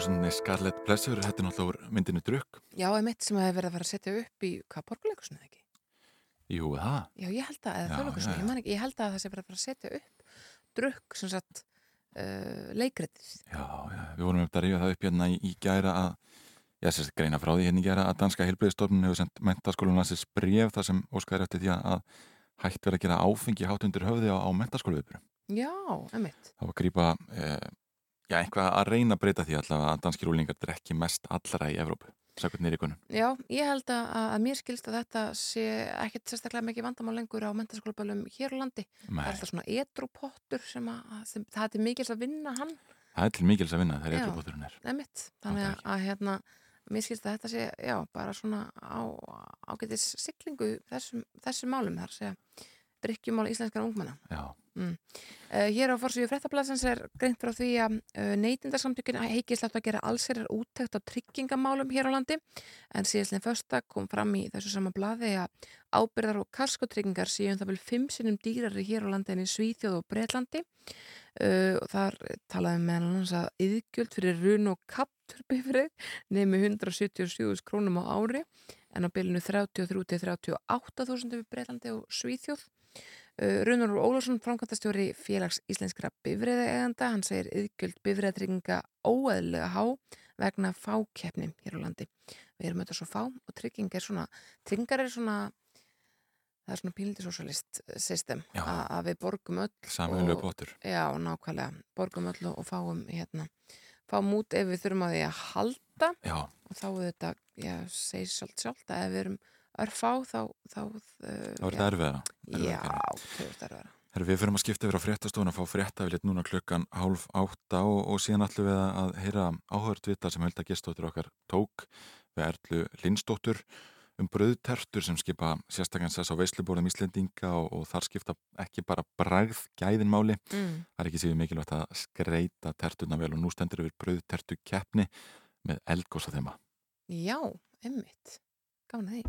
S4: hljóðsynni Scarlett Pleasure, þetta er náttúrulega úr myndinu Drukk.
S3: Já, emitt sem hefur verið að fara að setja upp í hvað borgarleikusinu ekki?
S4: Jú, það.
S3: Já, ég held að, eða
S4: já,
S3: ég man ekki, ég held að það sé verið að fara að setja upp drukk, sem sagt, uh, leikritið.
S4: Já, já, við vorum upp að rífa það upp hérna í, í gæra að, já, sérst greina frá því hérna í gæra að Danska Hilbriðstofnun hefur sendt mentaskólunar sér bref þar sem óskæður eftir því að hægt verið að gera áfengi hátt undir höfði á, á mentaskóluvipurum.
S3: Já, emitt.
S4: Það var að grípa, eh, já, einhvað að reyna að breyta því allavega að danskir úlingar drekki mest allra í Evrópu, sakvært nýri konun.
S3: Já, ég held að, að mér skilst að þetta sé ekkert sérstaklega mikið vandamál lengur á mentaskólabölum hér á landi. Það
S4: Nei.
S3: er alltaf svona edrupottur sem að, sem, það er mikils að vinna hann,
S4: Það er til mikils að vinna, það er
S3: Já.
S4: eitthvað er.
S3: emitt. Þannig að, að hérna, mér skilst að þetta sé, já, bara svona á, ágætis siglingu þessum, þessum málum þar segja drikkjumál íslenskara ungmenna.
S4: Já.
S3: Mm. Uh, hér á Forsíu fréttablasins er greint frá því að uh, neytindarsamtökin heikist látt að gera allsherjar úttekt á tryggingamálum hér á landi en síðastlega första kom fram í þessu sama blaði að ábyrðar og kaskotryggingar séu um það vel fimm sinnum dýrari hér á landi en í Svíþjóð og Breitlandi uh, og þar talaði með annars að yðgjöld fyrir run og kapturbifrið nefnir 177 krónum á ári en á bylunu 33-38.000 við Breitlandi og Svíþjóð Uh, Runur Ólafsson, framkvæmtastjóri félags íslenskra bifriðaeganda, hann segir yðgjöld bifriðatrygginga óeðlega há vegna fákeppni hér á landi. Við erum auðvitað svo fá og trygging er svona, tryggingar er svona, það er svona pílindi socialist system að við borgum öll.
S4: Sameiginlegur
S3: og-
S4: pottur.
S3: Já, nákvæmlega, borgum öll og, fáum hérna, fáum út ef við þurfum að því að halda
S4: Já.
S3: og þá er þetta, já, segir sjálft sjálft að ef við erum örfá þá, þá, uh,
S4: Það var þetta erfiðara.
S3: Já, þau eru erfiðara.
S4: Herra, við fyrir að skipta yfir á fréttastofun að fá frétta við lit núna klukkan hálf átta og, og síðan ætlum við að, heyra áhört vita sem held að gestóttur okkar tók við Erlu Lindstóttur um bröðtertur sem skipa sérstakans þess á veislubórðum Íslendinga og, og þar skipta ekki bara bragð gæðin máli.
S3: Mm.
S4: Það er ekki síðan mikilvægt að skreita terturna vel og nú stendur við bröðtertu keppni með eldgósa þema.
S3: Já, emmitt. Gána því.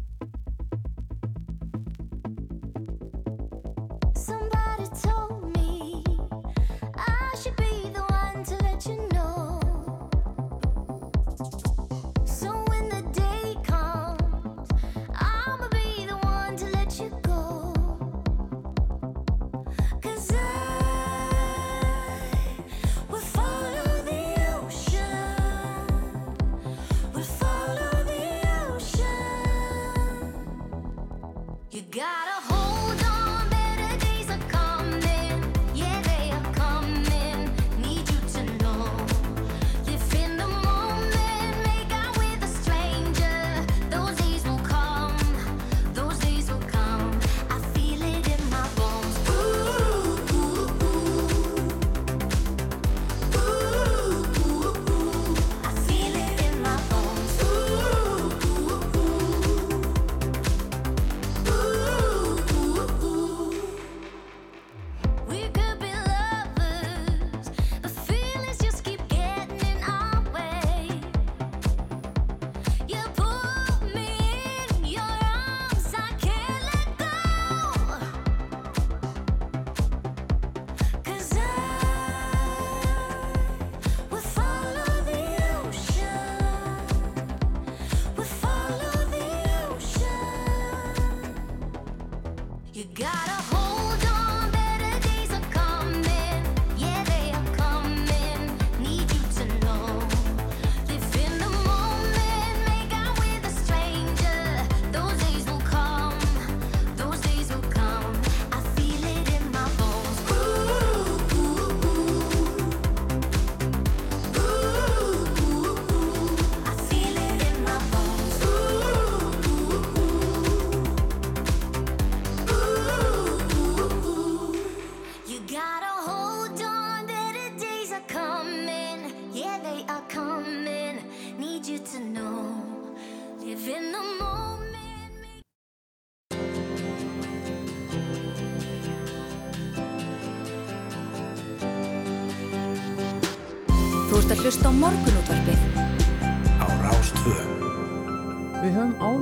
S1: Hlusta á morgunútvarpið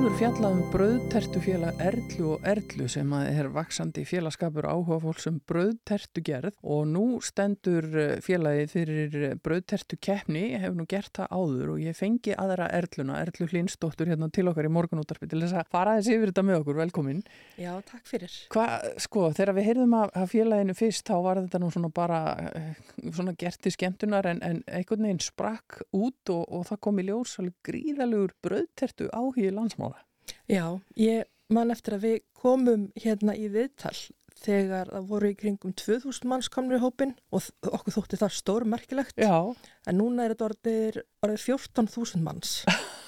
S11: áður fjallað um brauðtertufélag Erlu og Erlu sem að er vaksandi félagskapur áhuga fólks um brauðtertu gerð og nú stendur eh, félagið fyrir brauðtertu keppni, ég hef nú gert það áður og ég fengi aðra Erluna, Erlu Hlinsdóttur hérna til okkar í morgunúttarpi til þess að fara aðeins yfir þetta með okkur, velkomin.
S12: Já, takk fyrir.
S11: Hvað, sko, þegar við heyrðum af félaginu fyrst þá var þetta nú svona bara eh, svona gert til skemmtunar en, en einhvern veginn sprakk út og, og það kom í ljós alveg gríðalegur brauðtertu áhugi landsmála.
S12: Já, ég man eftir að við komum hérna í viðtal þegar það voru í kringum 2000 manns komnur í hópin og okkur þótti það stór merkilegt.
S11: Já.
S12: En núna er þetta orðið, orðið 14.000 manns.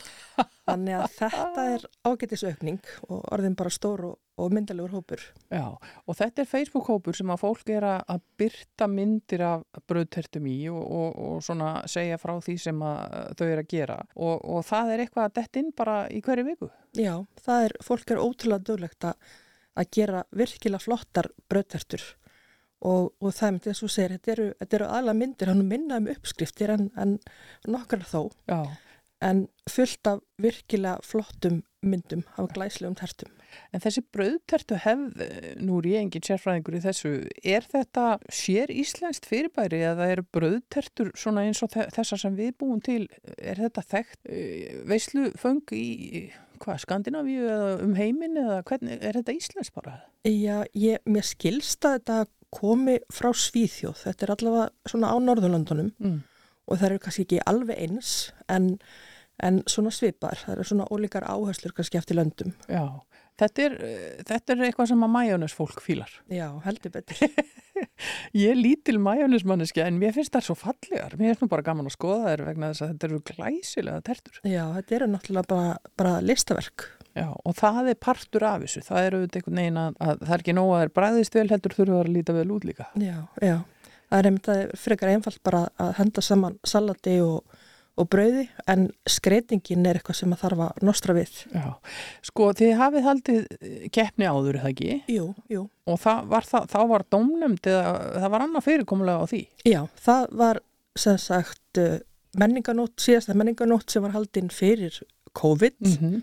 S12: Þannig að þetta er ágætisaukning og orðin bara stór og, og myndalegur hópur.
S11: Já, og þetta er Facebook-hópur sem að fólk er að að byrta myndir af brauðtertum í og, og, og svona segja frá því sem að þau eru að gera og, og það er eitthvað að dett inn bara í hverju viku.
S12: Já, það er, fólk er ótrúlega döglegt að, að gera virkilega flottar brauðtertur og, og það er myndið og þú segir, þetta eru, eru aðla myndir, hann minna um uppskriftir en, en nokkar þó.
S11: Já.
S12: En fullt af virkilega flottum myndum af glæslegum tertum.
S11: En þessi brauðtertu hefð, nú er ég engin sérfræðingur í þessu, er þetta sér íslenskt fyrirbæri eða eru brauðtertur svona eins og þe- þessar sem við búum til, er þetta þekkt eh, veisluföng í, hvað, Skandinavíu eða um heiminn eða hvernig, er þetta íslenskt bara?
S12: Já, ég, mér skilst að þetta komi frá Svíþjóð. Þetta er allavega svona á Norðurlöndunum
S11: Mm.
S12: og það eru kannski ekki alveg eins en, en svona svipar. Það eru svona ólíkar áherslur kannski eftir löndum.
S11: Já, þetta er, eh, þetta er eitthvað sem að majónes fólk fílar.
S12: Já, heldur betur.
S11: Ég er lítil majónismanniski en mér finnst það svo fallegar. Mér finnst nú bara gaman að skoða þær vegna þess að þetta eru glæsilega tertur.
S12: Já, þetta eru náttúrulega bara, bara listaverk.
S11: Já, og það er partur af þessu. Það er auðvitað einhvern veginn að, að það er ekki nóg að þeir bræðist vel heldur þurfa að líta vel út líka.
S12: Já, já. Það er einmitt að frekar einfalt bara að henda saman salati og, og brauði en skreitingin er eitthvað sem að þarf að nostra við.
S11: Já, sko þið hafið haldið eh, keppni áður, er það ekki?
S12: Jú, jú.
S11: Og var það, þá var dómnefnd eða það var annað fyrirkomulega á því?
S12: Já, það var sem sagt uh, menninganót, síðasta menninganót sem var haldinn fyrir COVID
S11: Mhm.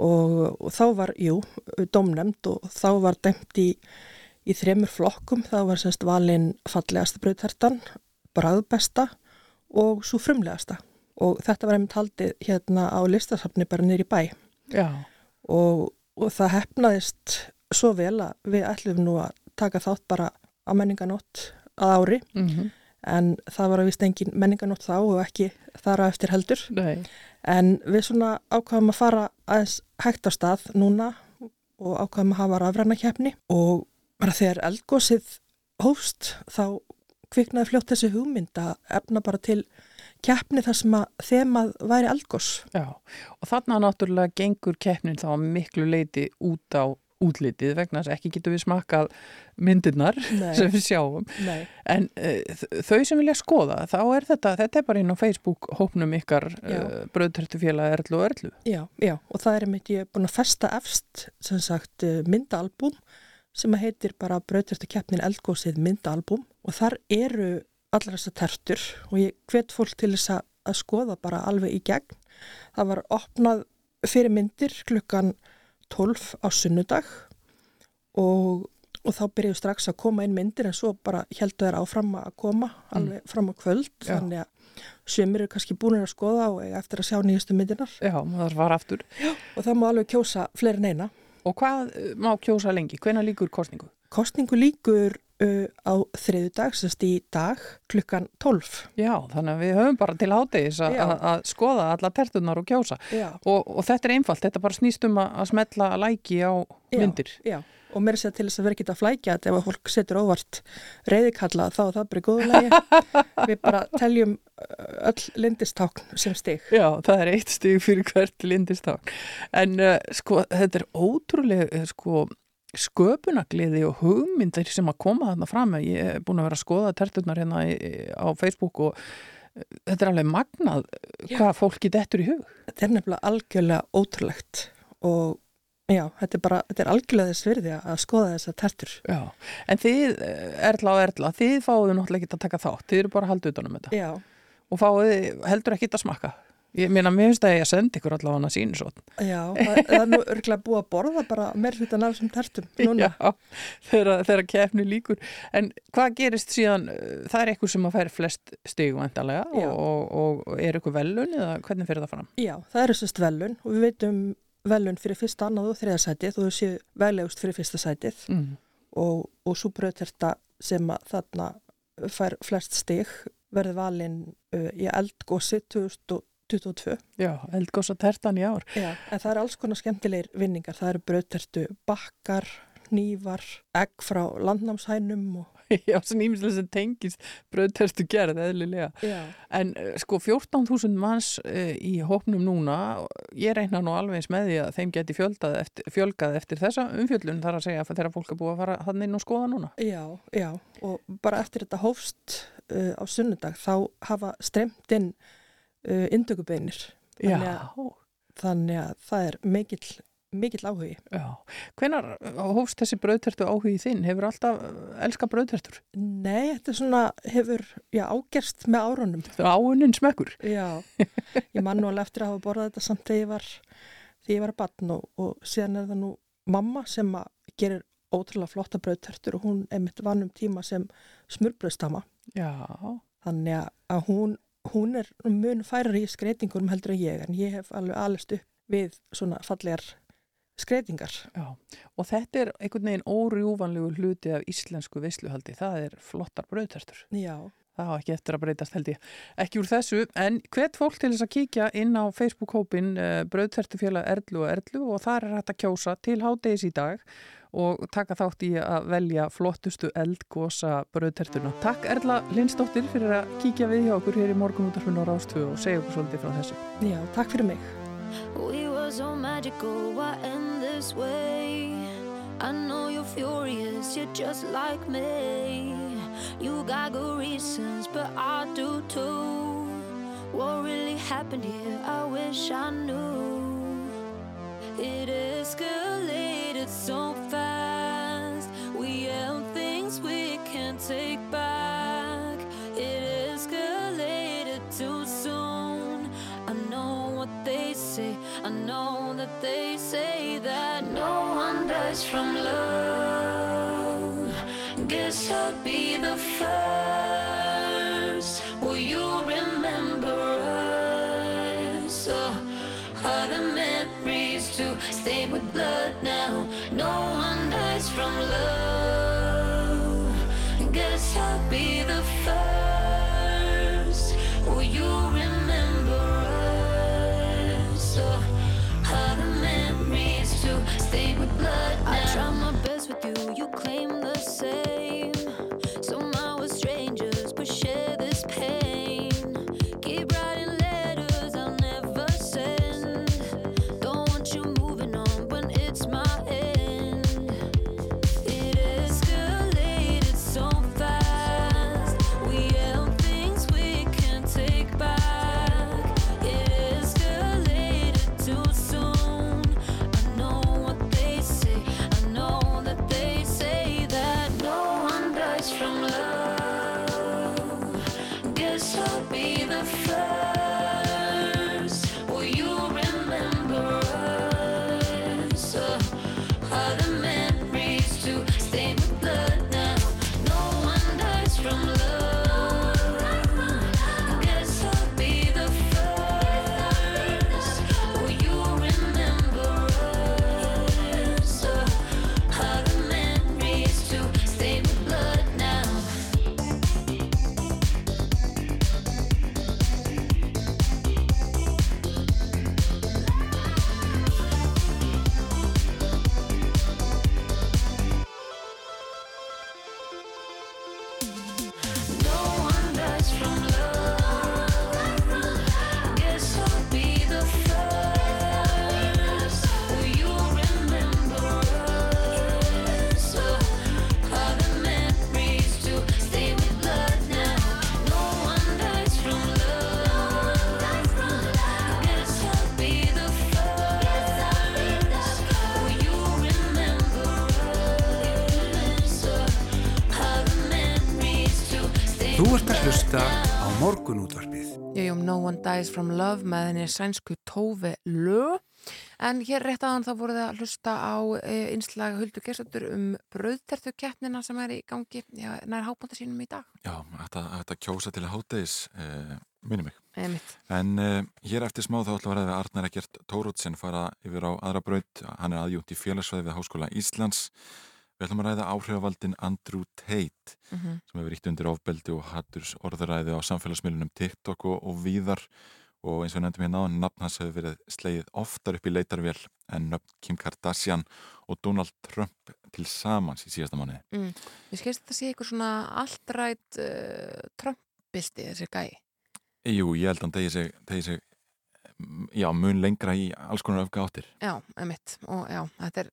S12: og, og þá var, jú, domnemnd og þá var dæmt í, í þremur flokkum, þá var semst valinn fallegasta brauðtertan, bræðbesta og svo frumlegasta og þetta var einmitt haldið hérna á listasafni bara í bæ og, og það hefnaðist svo vel að við ætlum nú að taka þátt bara á menninganót að ári
S11: Mhm.
S12: en það var að vist engin menninganót þá og ekki þar á eftir heldur.
S11: Nei.
S12: En við svona ákvaðum að fara aðeins hægt á stað núna og ákvaðum að hafa rafræna keppni og bara þegar eldgósið hófst þá kviknaði fljótt þessi hugmynd að efna bara til keppni þar sem að þemað væri eldgós.
S11: Já, og þarna náttúrulega gengur keppnin þá að miklu leiti út á útlitið vegna þess að ekki getum við smakkað myndirnar
S12: Nei.
S11: sem við sjáum.
S12: Nei.
S11: En uh, þau sem vilja skoða, þá er þetta, þetta er bara inn á Facebook hópnum ykkar uh, bröðtertufélag Erlu og Erlu.
S12: Já, já, og það er einmitt ég er búin að festa efst sem sagt eh, myndaalbúm sem heitir bara brautirtu keppnin eldgósið myndaalbúm og þar eru allar þessar tertur og ég hvet fólk til þess að, að skoða bara alveg í gegn. Það var opnað fyrir myndir klukkan 12 á sunnudag og, og þá byrjuðu strax að koma inn myndir en svo bara heldur þær áfram að koma alveg fram á kvöld
S11: Já.
S12: þannig að sömur eru kannski búinir að skoða og eftir að sjá nýjastu myndirnar.
S11: Já, maður var aftur.
S12: Já. Og það má alveg kjósa fleiri en eina.
S11: Og hvað uh, má kjósa lengi? Hvenær líkur kostningu?
S12: Kostningu líkur uh, á þriðu dag, sérst í dag, klukkan 12.
S11: Já, þannig að við höfum bara til hátegis að-
S12: Já.
S11: skoða alla tertunar og kjósa.
S12: Já.
S11: Og, og þetta er einfalt, þetta bara snýst um að, smetla læki á myndir.
S12: Já, og mér er sér til þess að vera ekki að flækja þetta ef að fólk setur óvart reyðikalla þá er það bara í góðu lagi. Við bara teljum öll lindistákn sem stig.
S11: Já, það er eitt stig fyrir hvert lindistákn. En uh, sko, þetta er ótrúlega sko, sköpunagliði og hugmyndir sem að koma þarna fram. Ég er búin að vera að skoða terturnar hérna í, á Facebook og þetta er alveg magnað uh, hvað fólki dettur í hug.
S12: Þetta er nefnilega algjörlega ótrúlegt og já, þetta er bara, þetta er algjörlega þess virði að skoða þessar tertur.
S11: Já, en þið, eh, Erla og Erla, þið fáðu náttúrulega ekki að taka þátt, þið eru bara að halda utanum þetta.
S12: Já.
S11: og fáið heldur ekki að smakka. Ég meina, mér finnst að ég að senda ykkur allavega hana sínu svo.
S12: Já, það, það er nú örgulega búið að borða bara meir hlutan af þessum tertum núna.
S11: Já, þegar kefni líkur. En hvað gerist síðan, uh, það er eitthvað sem að færi flest stig vantarlega
S12: Já.
S11: og, og, og er eitthvað velun eða hvernig fyrir það fram?
S12: Já, það eru sérst velun og við veitum velun fyrir fyrsta, annað og þriða sætið og þau séu veglegust fyrir fyrsta sætið
S11: Mm.
S12: og, og svo brauterta sem að þarna fær flest stig verði valin uh, í eldgósi 2022.
S11: Já, eldgósa tertan í ár.
S12: Já, en það eru alls konar skemmtilegir vinningar. Það eru brautertu bakkar, nývar, egg frá landnámshænum og
S11: Já, sem ímislega sem tengist bröðterstu gerð, eðlilega.
S12: Já.
S11: En uh, sko 14.000 manns uh, í hópnum núna, ég reyna nú alveg eins með því að þeim geti eftir, fjölgað eftir þessa umfjöllun þar að segja þegar fólk er búið að fara hann inn og skoða núna.
S12: Já, já, og bara eftir þetta hófst uh, á sunnudag þá hafa streymt inn uh, indökubeinir. Að, þannig að það er mikill, mikill áhugi.
S11: Já. Hvenar hófst þessi bröðtertu áhugi þinn? Hefur alltaf elska bröðtertur?
S12: Nei, þetta er svona, hefur, já, ágerst með árunum.
S11: Það er áunin smekkur.
S12: Já, ég man nú alveg eftir að hafa borðað þetta samt þegar ég var, þegar ég var að batn og, og síðan er það nú mamma sem gerir ótrúlega flotta brauðtertur og hún er mitt vannum tíma sem smurbröðstama.
S11: Já.
S12: Þannig að- hún, hún er mun færar í skreitingurum heldur en ég en ég hef alveg alveg upp við svona fallegar skreitingar.
S11: Já, og þetta er einhvern veginn órjúvanlegu hluti af íslensku veisluhaldi, það er flottar bröðtertur.
S12: Já.
S11: Það hafa ekki eftir að breytast held ég. Ekki úr þessu, en hvert fólk til þess að kíkja inn á Facebook-hópin uh, Bröðtertufélag Erlu og Erlu og þar er hægt að kjósa til hádegis í dag og taka þátt í að velja flottustu eldgosa bröðtertuna. Takk Erla Lindsdóttir fyrir að kíkja við hjá okkur hér í morgunútarfinn á Rástvö og segja okkur svolítið frá þessu.
S12: Já, takk fyrir mig.
S13: We were so magical, why end this way? I know you're furious, you're just like me. You got good reasons, but I do too. What really happened here? I wish I knew. It escalated so fast. We held things we can't take one from love. Guess I'll be the first. One Dies From Love
S3: með henni sænsku Tove Lö en hér rétt aðan þá voruð að hlusta á e, innslag Huldu Gersatur um bröðtertu keppnina sem er í gangi já, nær hábúnda sínum í dag
S14: Já, þetta, þetta kjósa til að háttegis eh, minni mig.
S3: Einmitt.
S14: En eh, hér eftir smá þá við að ræða við Arnar Ekkert Tórótsen fara yfir á aðra braut. Hann er aðjúnt í félagsvæði við Háskóla Íslands. Við ætlum að ræða áhrifavaldin Andrew Tate
S3: Mhm.
S14: sem hefur ríkt undir ofbeldi og hatturs orðuræði á samfélagsmiðlunum TikTok og, og víðar og eins og nefndum hérna á nafn hans hefur verið slegið oftar upp í leitarvél en nöfn Kim Kardashian og Donald Trump til samans í síðasta mánuði.
S3: mm. Við skilst þetta sé eitthvað svona alltrætt uh, Trump-bildi þessi gæi
S14: Jú, ég held að hann degi sig, degi sig mm, já, mun lengra í alls konar öfga áttir.
S3: Já, emitt og já, þetta er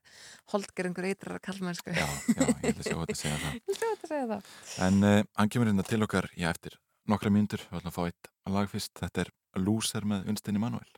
S3: holdgeringur eitrar kallmennsku
S14: Já, já, ég held að sjá þetta að segja það.
S3: Ég sjá þetta að segja það
S14: En uh, hann kemur hérna til okkar, já, eftir nokkra mínútur, við ætlum að fá eitt lag fyrst. Þetta er Lúser með Unstinni Manuel.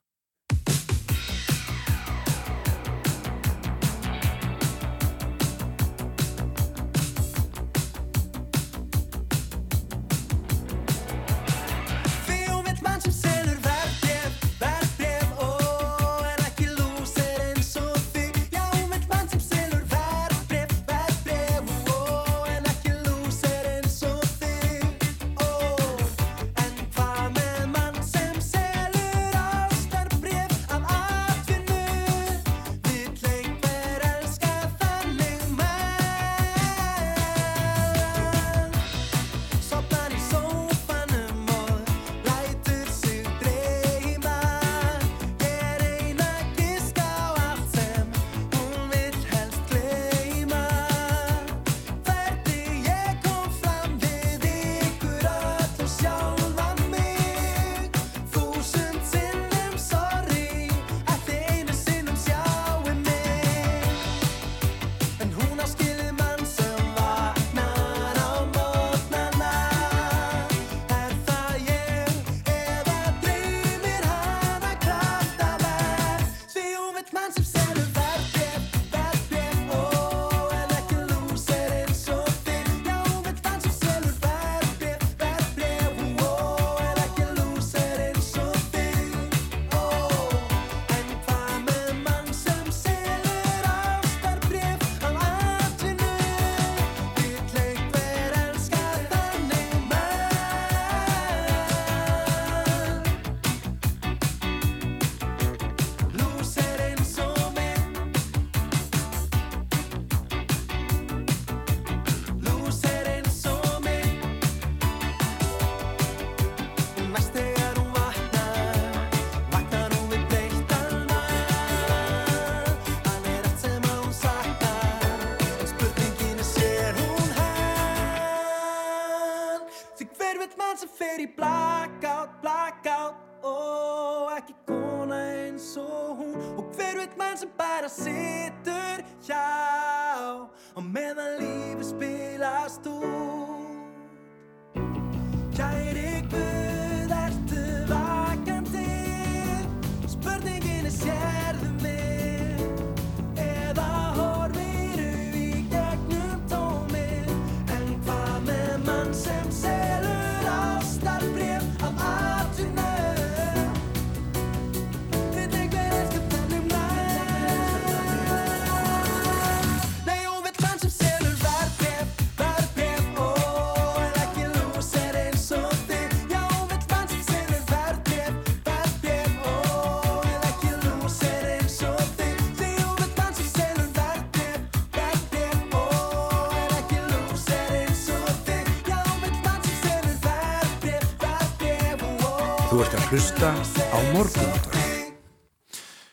S2: Hlusta á morgunútvarpið.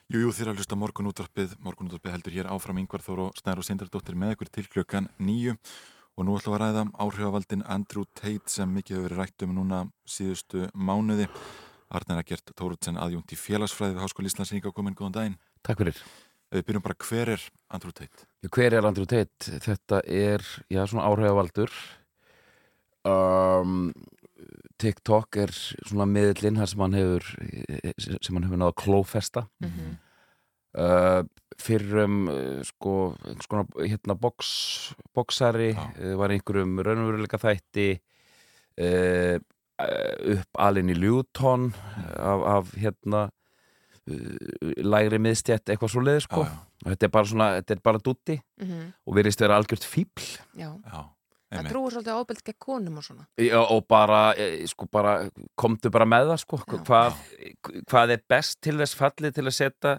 S14: Jú, jú, þér að hlusta morgunútvarpið. Morgunútvarpið heldur hér áfram yngvar Þór og Snær og Sindardóttir með ykkur til klukkan nýju og nú ætlum við að ræða áhrifavaldin Andrew Tate sem mikið hefur verið rætt um núna síðustu mánuði. Arnar Egert Tóruðsen aðjúnt í félagsfræði við Háskóli Íslands ríka komin, góðan daginn.
S15: Takk fyrir.
S14: Við byrjum bara, hver er Andrew Tate?
S15: Hver er Andrew Tate? Þetta er, já, svona áhrifavaldur. Um, TikTok er svona miðlinn sem hann hefur sem hann hefur náða klófesta
S3: Mhm.
S15: uh, fyrir um uh, sko, konar hérna box, boxari uh, var einhverjum raunveruleika þætti uh, upp alinn í Luton af, af hérna uh, lægri miðstjætt eitthvað svo leið sko. þetta er bara svona, þetta er bara dutti
S3: Mhm.
S15: og virðist vera algjört fíbl
S3: Já.
S4: Já,
S3: Það trúir svolítið á ofbeld gegn konum og svona.
S15: Já, og bara, eh, sko, bara komdu bara með það, sko. Hvað, hvað er best til þess fallið til að setja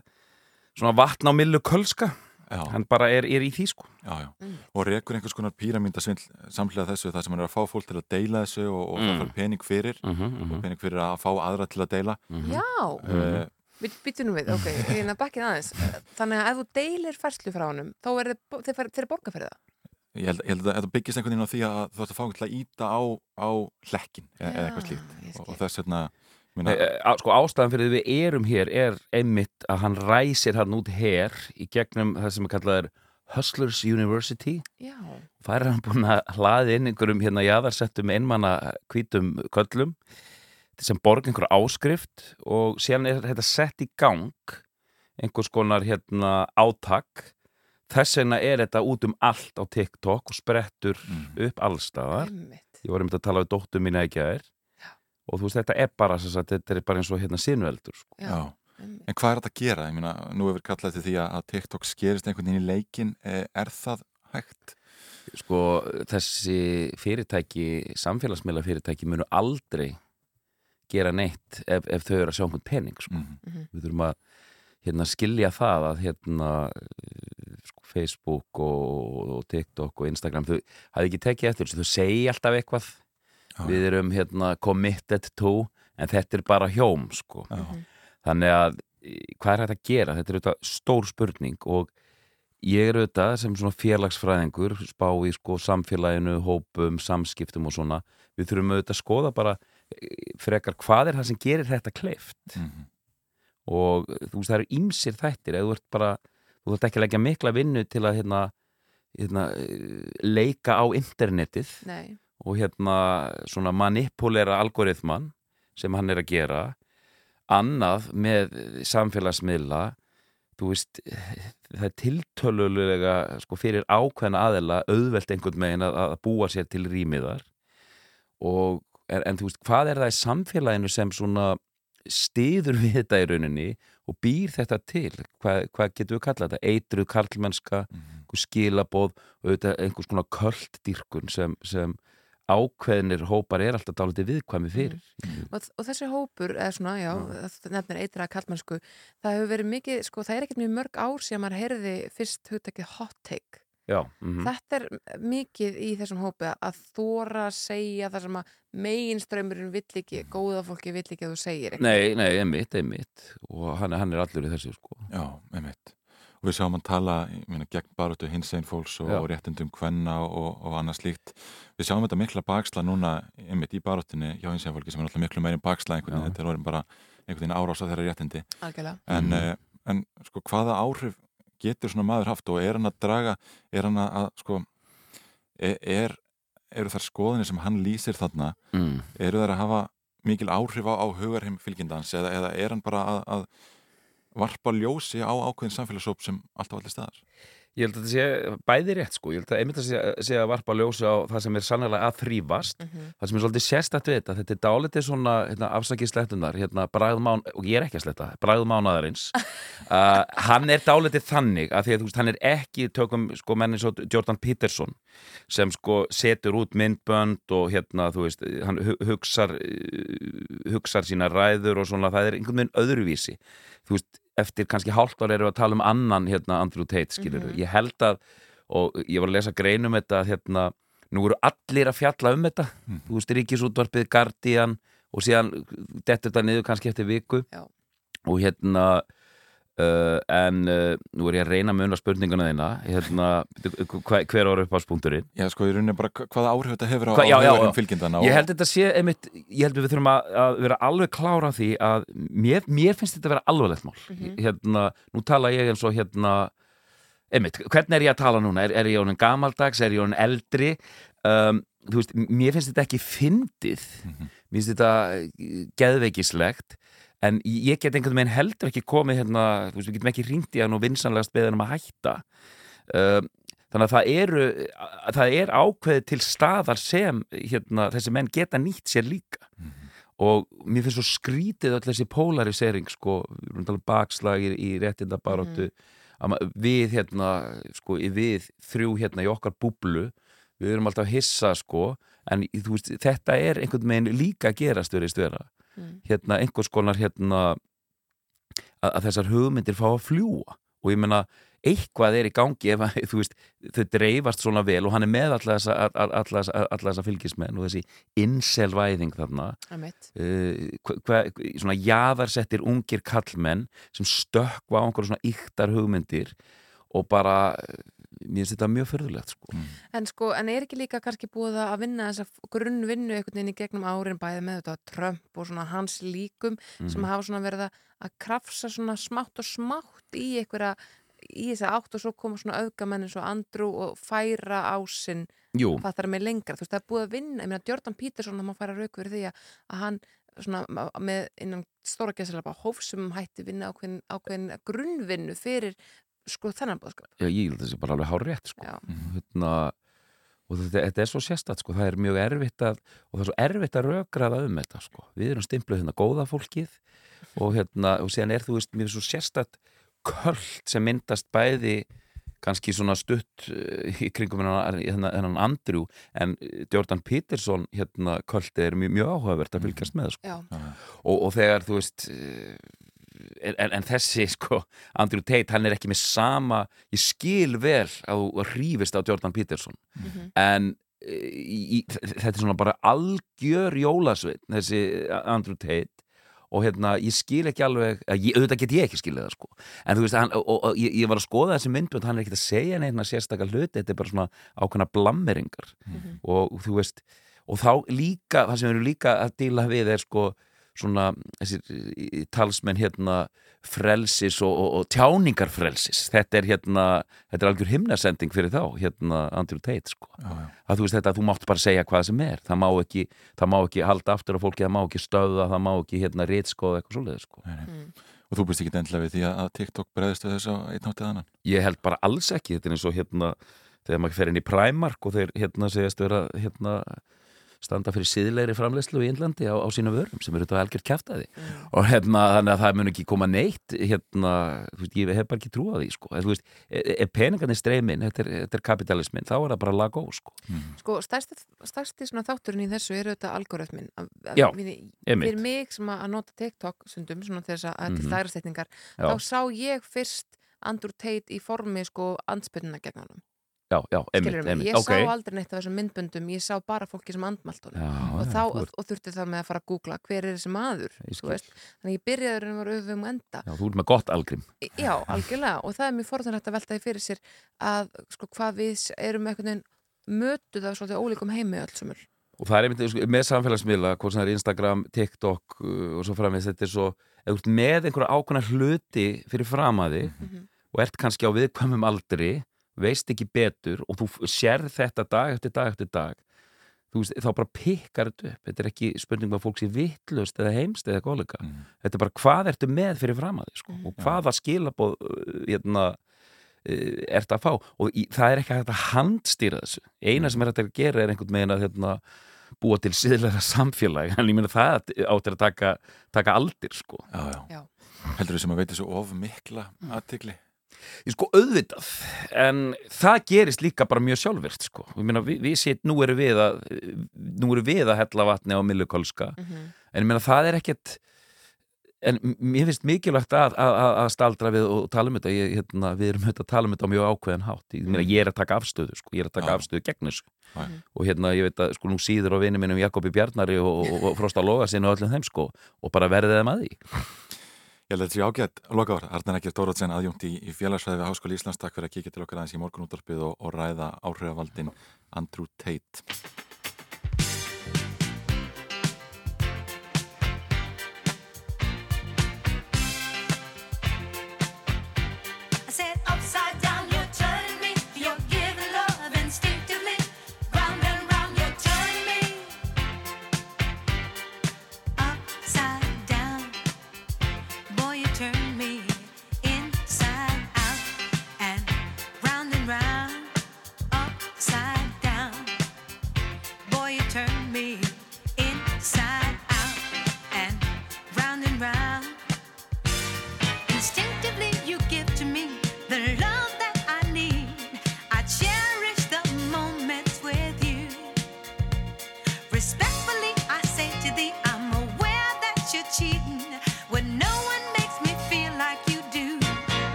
S15: svona vatn á millu kölska?
S4: Já.
S15: hann bara er, er í því, sko.
S4: Já, já, og rekur einhvers konar píramíndasvindl samhlega þessu, það sem hann er að fá fólk til að deila þessu og, og
S15: Mm.
S4: það fær pening fyrir.
S15: Mhm,
S4: og pening fyrir að fá aðra til að deila.
S3: Já,
S4: Eh,
S3: við byttum nú við, ok, hérna bakkið aðeins. Þannig að ef þú deilir færslu frá honum, þá er þið, þið, þið, þið borga fyrir það.
S4: Ég held, ég held að þetta byggist einhvern veginn á því að þú ert að fá einhvern til að íta á, á hlekkin eða eða eitthvað slíkt. og, og þess vegna minna,
S15: Nei, á- sko ástæðan fyrir því við erum hér er einmitt að hann ræsir hann út hér í gegnum það sem er kallað er Hustlers University.
S3: Já.
S15: Það er hann búin að hlaði inn einhverjum hérna jáðarsettum einmanna hvítum köllum sem borg einhver áskrift og síðan er þetta sett í gang einhvers konar hérna átak þess vegna er þetta út um allt á TikTok og sprettur upp allstaðar ég var um þetta að tala við dóttur mína ekki að er og þú veist þetta er bara sem sagt, þetta er bara eins og hérna sinveldur sko.
S4: Já. En hvað er þetta að gera? Ég meina, nú hefur kallað til því að TikTok skerist einhvern veginn í leikin Eh, er það hægt?
S15: sko þessi fyrirtæki samfélagsmiðla fyrirtæki munu aldrei gera neitt ef, ef þau eru að sjá einhvern pening sko.
S3: Mhm.
S15: við þurfum að hérna, skilja það að hérna, Facebook og, og TikTok og Instagram. Þau hafði ekki tekið eftir þessu, þau segja alltaf eitthvað. Við erum hérna, committed to en þetta er bara hjóm sko. þannig að hvað er þetta að gera? Þetta er auðvitað stór spurning og ég er auðvitað sem svona félagsfræðingur spá í sko samfélaginu, hópum, samskiptum og svona, við þurfum auðvitað að skoða bara eh, frekar hvað er það sem gerir þetta kleift. Og þú veist það eru ýmsir þættir. Eða þú ert bara, þú ert ekki að leggja mikla vinnu til að hérna, hérna leika á internetið
S3: Nei.
S15: og hérna manipulera algoritman sem hann er að gera. Annað með samfélagsmiðla þú veist það er tiltölulega sko, fyrir ákveðna aðela auðvelt einhvern megin að, að búa sér til rýmiðar og en, en þú veist hvað er það í samfélaginu sem svona stiður við þetta í rauninni og býr þetta til? Hvað, hvað getur við kallað þetta? Eitruð karlmennska, einhver skilaboð og auðvitað einhvers konar kölddirkun sem, sem ákveðnir hópar er alltaf dálítið viðkvæmi fyrir.
S3: Og, og þessi hópur, eða svona, já, það nefnir eitra kallmennsku, það hefur verið mikið, sko, það er ekkert mjög mörg ár sem maður heyrði fyrst hugtakið hot take.
S15: Já, mhm.
S3: Þetta er mikið í þessum hópi að þóra að segja það sem að meginströymurinn vill ekki, góða fólki vill ekki að þú segir eitthvað.
S15: Nei, nei, einmitt, einmitt og hann, hann er allur í þessu sko
S4: Já, einmitt. Og við sjáum hann tala meina, gegn barötu hins einn fólks og, og réttindum kvenna og, og annað slíkt. Við sjáum þetta mikla baksla núna einmitt í barötunni hjá hins einn fólki sem er alltaf miklu meirinn baksla einhvern veginn. Þetta er orðin bara einhvern veginn árása þeirra réttindi.
S3: Algjörlega.
S4: En,
S15: Mhm.
S4: mm. en sko hvaða áhrif getur svona maður haft og er hann að draga, er hann að, að sko, er, er, eru þar skoðinni sem hann lýsir þarna,
S15: Mm.
S4: eru þær að hafa mikil áhrif á, á hugarheim fylgjindans eða, eða er hann bara að, að varpa ljósi á ákveðin samfélagsóp sem alltaf allir staðar?
S15: Ég held að þetta sé bæði rétt sko, ég held að einmitt að sé, sé að varpa ljósi á það sem er sannlega að þrýfast það sem er svolítið sérstætt við þetta, þetta er dálítið svona hérna, afsakið slettunar, hérna bragðmán, og ég er ekki að sletta, bragðmánaðarins. Uh, hann er dálítið þannig að því að þú veist, hann er ekki tökum sko menni svo Jordan Peterson sem sko setur út myndbönd og hérna, þú veist, hann hu- hugsar uh, hugsar sína ræður og svona, það er einhvern veginn öðruvísi. Þú veist, eftir kannski hálft ár erum við að tala um annan hérna Andrew Tate, skilur
S3: Mhm.
S15: ég held að, og ég var að lesa grein um þetta að hérna, nú eru allir að fjalla um þetta, þú veist, Ríkisútvarpið Guardian og síðan dettur þetta niður kannski eftir viku
S3: Já.
S15: og hérna uh, en uh, nú er ég að reyna að muna spurninguna þína. Hérna, hver, hver var upp á spunkturinn
S4: Já, sko, í rauninni bara hva- hvaða áhrif þetta hefur á,
S15: Hva,
S4: á
S15: já, já,
S4: fylgjindana
S15: Ég
S4: og-
S15: held þetta sé, einmitt, ég held við þurfum að, að vera alveg klára á því að mér, mér finnst þetta að vera alvarlegt mál.
S3: Mhm.
S15: hérna, nú tala ég eins og hérna einmitt, hvernig er ég að tala núna? Er, er ég honin gamaldags, er ég honin eldri? Um, þú veist, mér finnst þetta ekki fyndið, mér finnst þetta eh, geðveikislegt en ég get einhvern veginn heldur ekki komið hérna, þú veist, við getum ekki ringt í hann og vinsanlegast beðan um að hætta. Um, þannig að það eru að það er ákveðið til staðar sem hérna, þessi menn geta nýtt sér líka. Og mér finnst svo skrítið öll þessi polarisering sko, um bakslag í, réttindabaróttu mm. við hérna sko, við þrjú hérna í okkar búblu við erum alltaf hissa sko en veist, þetta er einhvern veginn líka gerast verið störa
S3: Mm.
S15: hérna einhvers konar hérna að, að þessar hugmyndir fá að fljúa og ég meina eitthvað er í gangi ef að, veist, þau dreifast svona vel og hann er með alla þessa, fylgismenn og þessi inselvæðing þarna uh, hva, svona jaðarsettir ungir kallmenn sem stökkva á einhverjum svona yktar hugmyndir og bara mér finnst þetta mjög förðulegt sko.
S3: En sko, en er ekki líka kannski búið að vinna þessa grunnvinnu einhvern veginn í gegnum árin bæði með þetta Trump og svona hans líkum sem
S15: Mhm.
S3: hafa svona verið að- krafsa svona smátt og smátt í einhverja í þess að átt og svo koma svona öfgamenn eins og Andrew og færa ásinn hvað það er með lengra, þú veist, það er búið að vinna ég meina Jordan Peterson, það má færa rauk fyrir því að, að hann svona með innan stóra gæslega hófsum hætti vinna ákveðin, ákveðin grunnvinnu fyrir sko þennan bóðskap
S15: Já, ég held að það sé bara alveg hár rétt sko. hérna, og þetta, þetta er svo sérstætt sko. það er mjög erfitt að og það er svo erfitt að rökraða um þetta sko. við erum stimpluð hérna góða fólkið og hérna, og síðan er þú veist er svo sérstætt köld sem myndast bæði kannski svona stutt uh, í kringum hennan, hennan Andrew en Jordan Peterson hérna köld er mjög, mjög áhugavert að fylgjast með sko. Og, og þegar þú veist uh, en, en, þessi sko Andrew Tate, hann er ekki með sama ég skil vel að þú rífist á Jordan Peterson.
S3: Mhm.
S15: en eh, í, í, þetta er svona bara algjör jólasveit þessi Andrew Tate. Og hérna, ég skil ekki alveg að ég, auðvitað get ég ekki skilið það sko. En þú veist, hann, og, og, og ég, ég var að skoða þessi myndbönd hann er ekki að segja neitt sérstakar hluti þetta er bara svona ákveðna blammeringar. Og þú veist og þá líka, það sem erum líka að díla við er sko svona þessir talsmenn hérna frelsis og, og, og tjáningarfrelsis. Þetta er hérna, þetta er algjör himnasending fyrir þá, hérna Andrew Tate sko,
S4: Já, já.
S15: að þú veist þetta, þú mátt bara segja hvað sem er, það má ekki það má ekki halda aftur á fólki, það má ekki stöða það má ekki hérna rítskoða eitthvað svoleiði sko.
S4: Og þú búist ekki endilega við því að að TikTok bregðist við þessu einn áttið annan?
S15: Ég held bara alls ekki, þetta er eins og hérna þegar maður fer inn í Primark og þeir hérna segjast vera hérna standa fyrir síðlegri framleyslu í Índlandi á, á sína vörum sem eru þetta algjört kæftæði og hérna þannig að það mun ekki koma neitt hérna, þú veist, ég hef bara ekki trúað því sko, en þú veist, ef ef peningarnir streymin þetta er, þetta er kapitalismin, þá er það bara lag og sko.
S3: Sko, stærsti, stærsti svona þátturinn í þessu eru þetta algoritmin.
S15: Já,
S3: fyrir mig sem að nota TikTok sundum, svona þess að, að til
S15: Mhm.
S3: dægrastetningar
S15: Já.
S3: þá sá ég fyrst Andrew Tate í formi sko andspennina gegn honum
S15: Já, já,
S3: mig?
S15: einmitt,
S3: ég
S15: ok.
S3: sá aldrei neitt af þessum myndböndum ég sá bara fólki sem andmalt honum.
S15: Já,
S3: og, þá,
S15: þú
S3: og, þurfti það með að fara að googla hver er þessi maður þannig ég byrjaði að vera auðvum enda.
S15: Já, þú ert með gott algrim
S3: Já, algjörlega. Og það er mjög forðanlegt að velta því fyrir sér að sko hvað við erum einhvern veginn mötuð af svolítið ólíkum heimi öll sömur
S15: og það er einmitt sko, með samfélagsmiðla hvort sem það er Instagram, TikTok uh, og svo framvegis, þetta er svo ert með einhverja ákveðna hluti fyrir framaði og ert kannski á viðkvæmum aldri veist ekki betur og þú sérð þetta dag eftir dag eftir dag veist, þá bara pikkar þetta upp. Þetta er ekki spurning með fólk sé vittlust eða heimst eða góðleika þetta er bara hvað ertu með fyrir framaði sko, og hvaða skilabóð uh, hérna uh, ert að fá. Og í, það er ekki hægt að handstýra þessu. Eina sem er hægt að gera er einhvern veginn að hérna, búa til síðlega samfélag. En ég meina það áttir að taka, taka aldir sko.
S4: Já, já.
S3: Já.
S4: Heldur þú sem að veitir svo of mikla aðtikli?
S15: Ég sko auðvitað, en það gerist líka bara mjög sjálfvirt sko. Ég meina, við, við sétt, nú eru við að nú eru við að hella vatni á Millukolska
S3: Mhm.
S15: en ég meina, það er ekkert en mér finnst mikilvægt að, að, að- að staldra við og tala um þetta ég, hérna, við erum auðvitað að tala um þetta á mjög ákveðin hátt ég, meina, ég er að taka afstöðu, sko, ég er að taka
S4: Já.
S15: afstöðu gegn þessu
S4: Já.
S15: og hérna, ég veit að sko nú síður á vinið minnum Jakobi Bjarnari og, og, og Frosta Lógasin og öllum þeim sko og bara verðið þeim að því
S4: Ég held að þetta sé ágætt loka ár. Arnar ekki Dórótsen aðjúnt í, í félagsfræði við Háskóli Íslands. Takk fyrir að kíkja til okkar aðeins í morgunúttarpið og, og ræða áhrifavaldin Andrew Tate.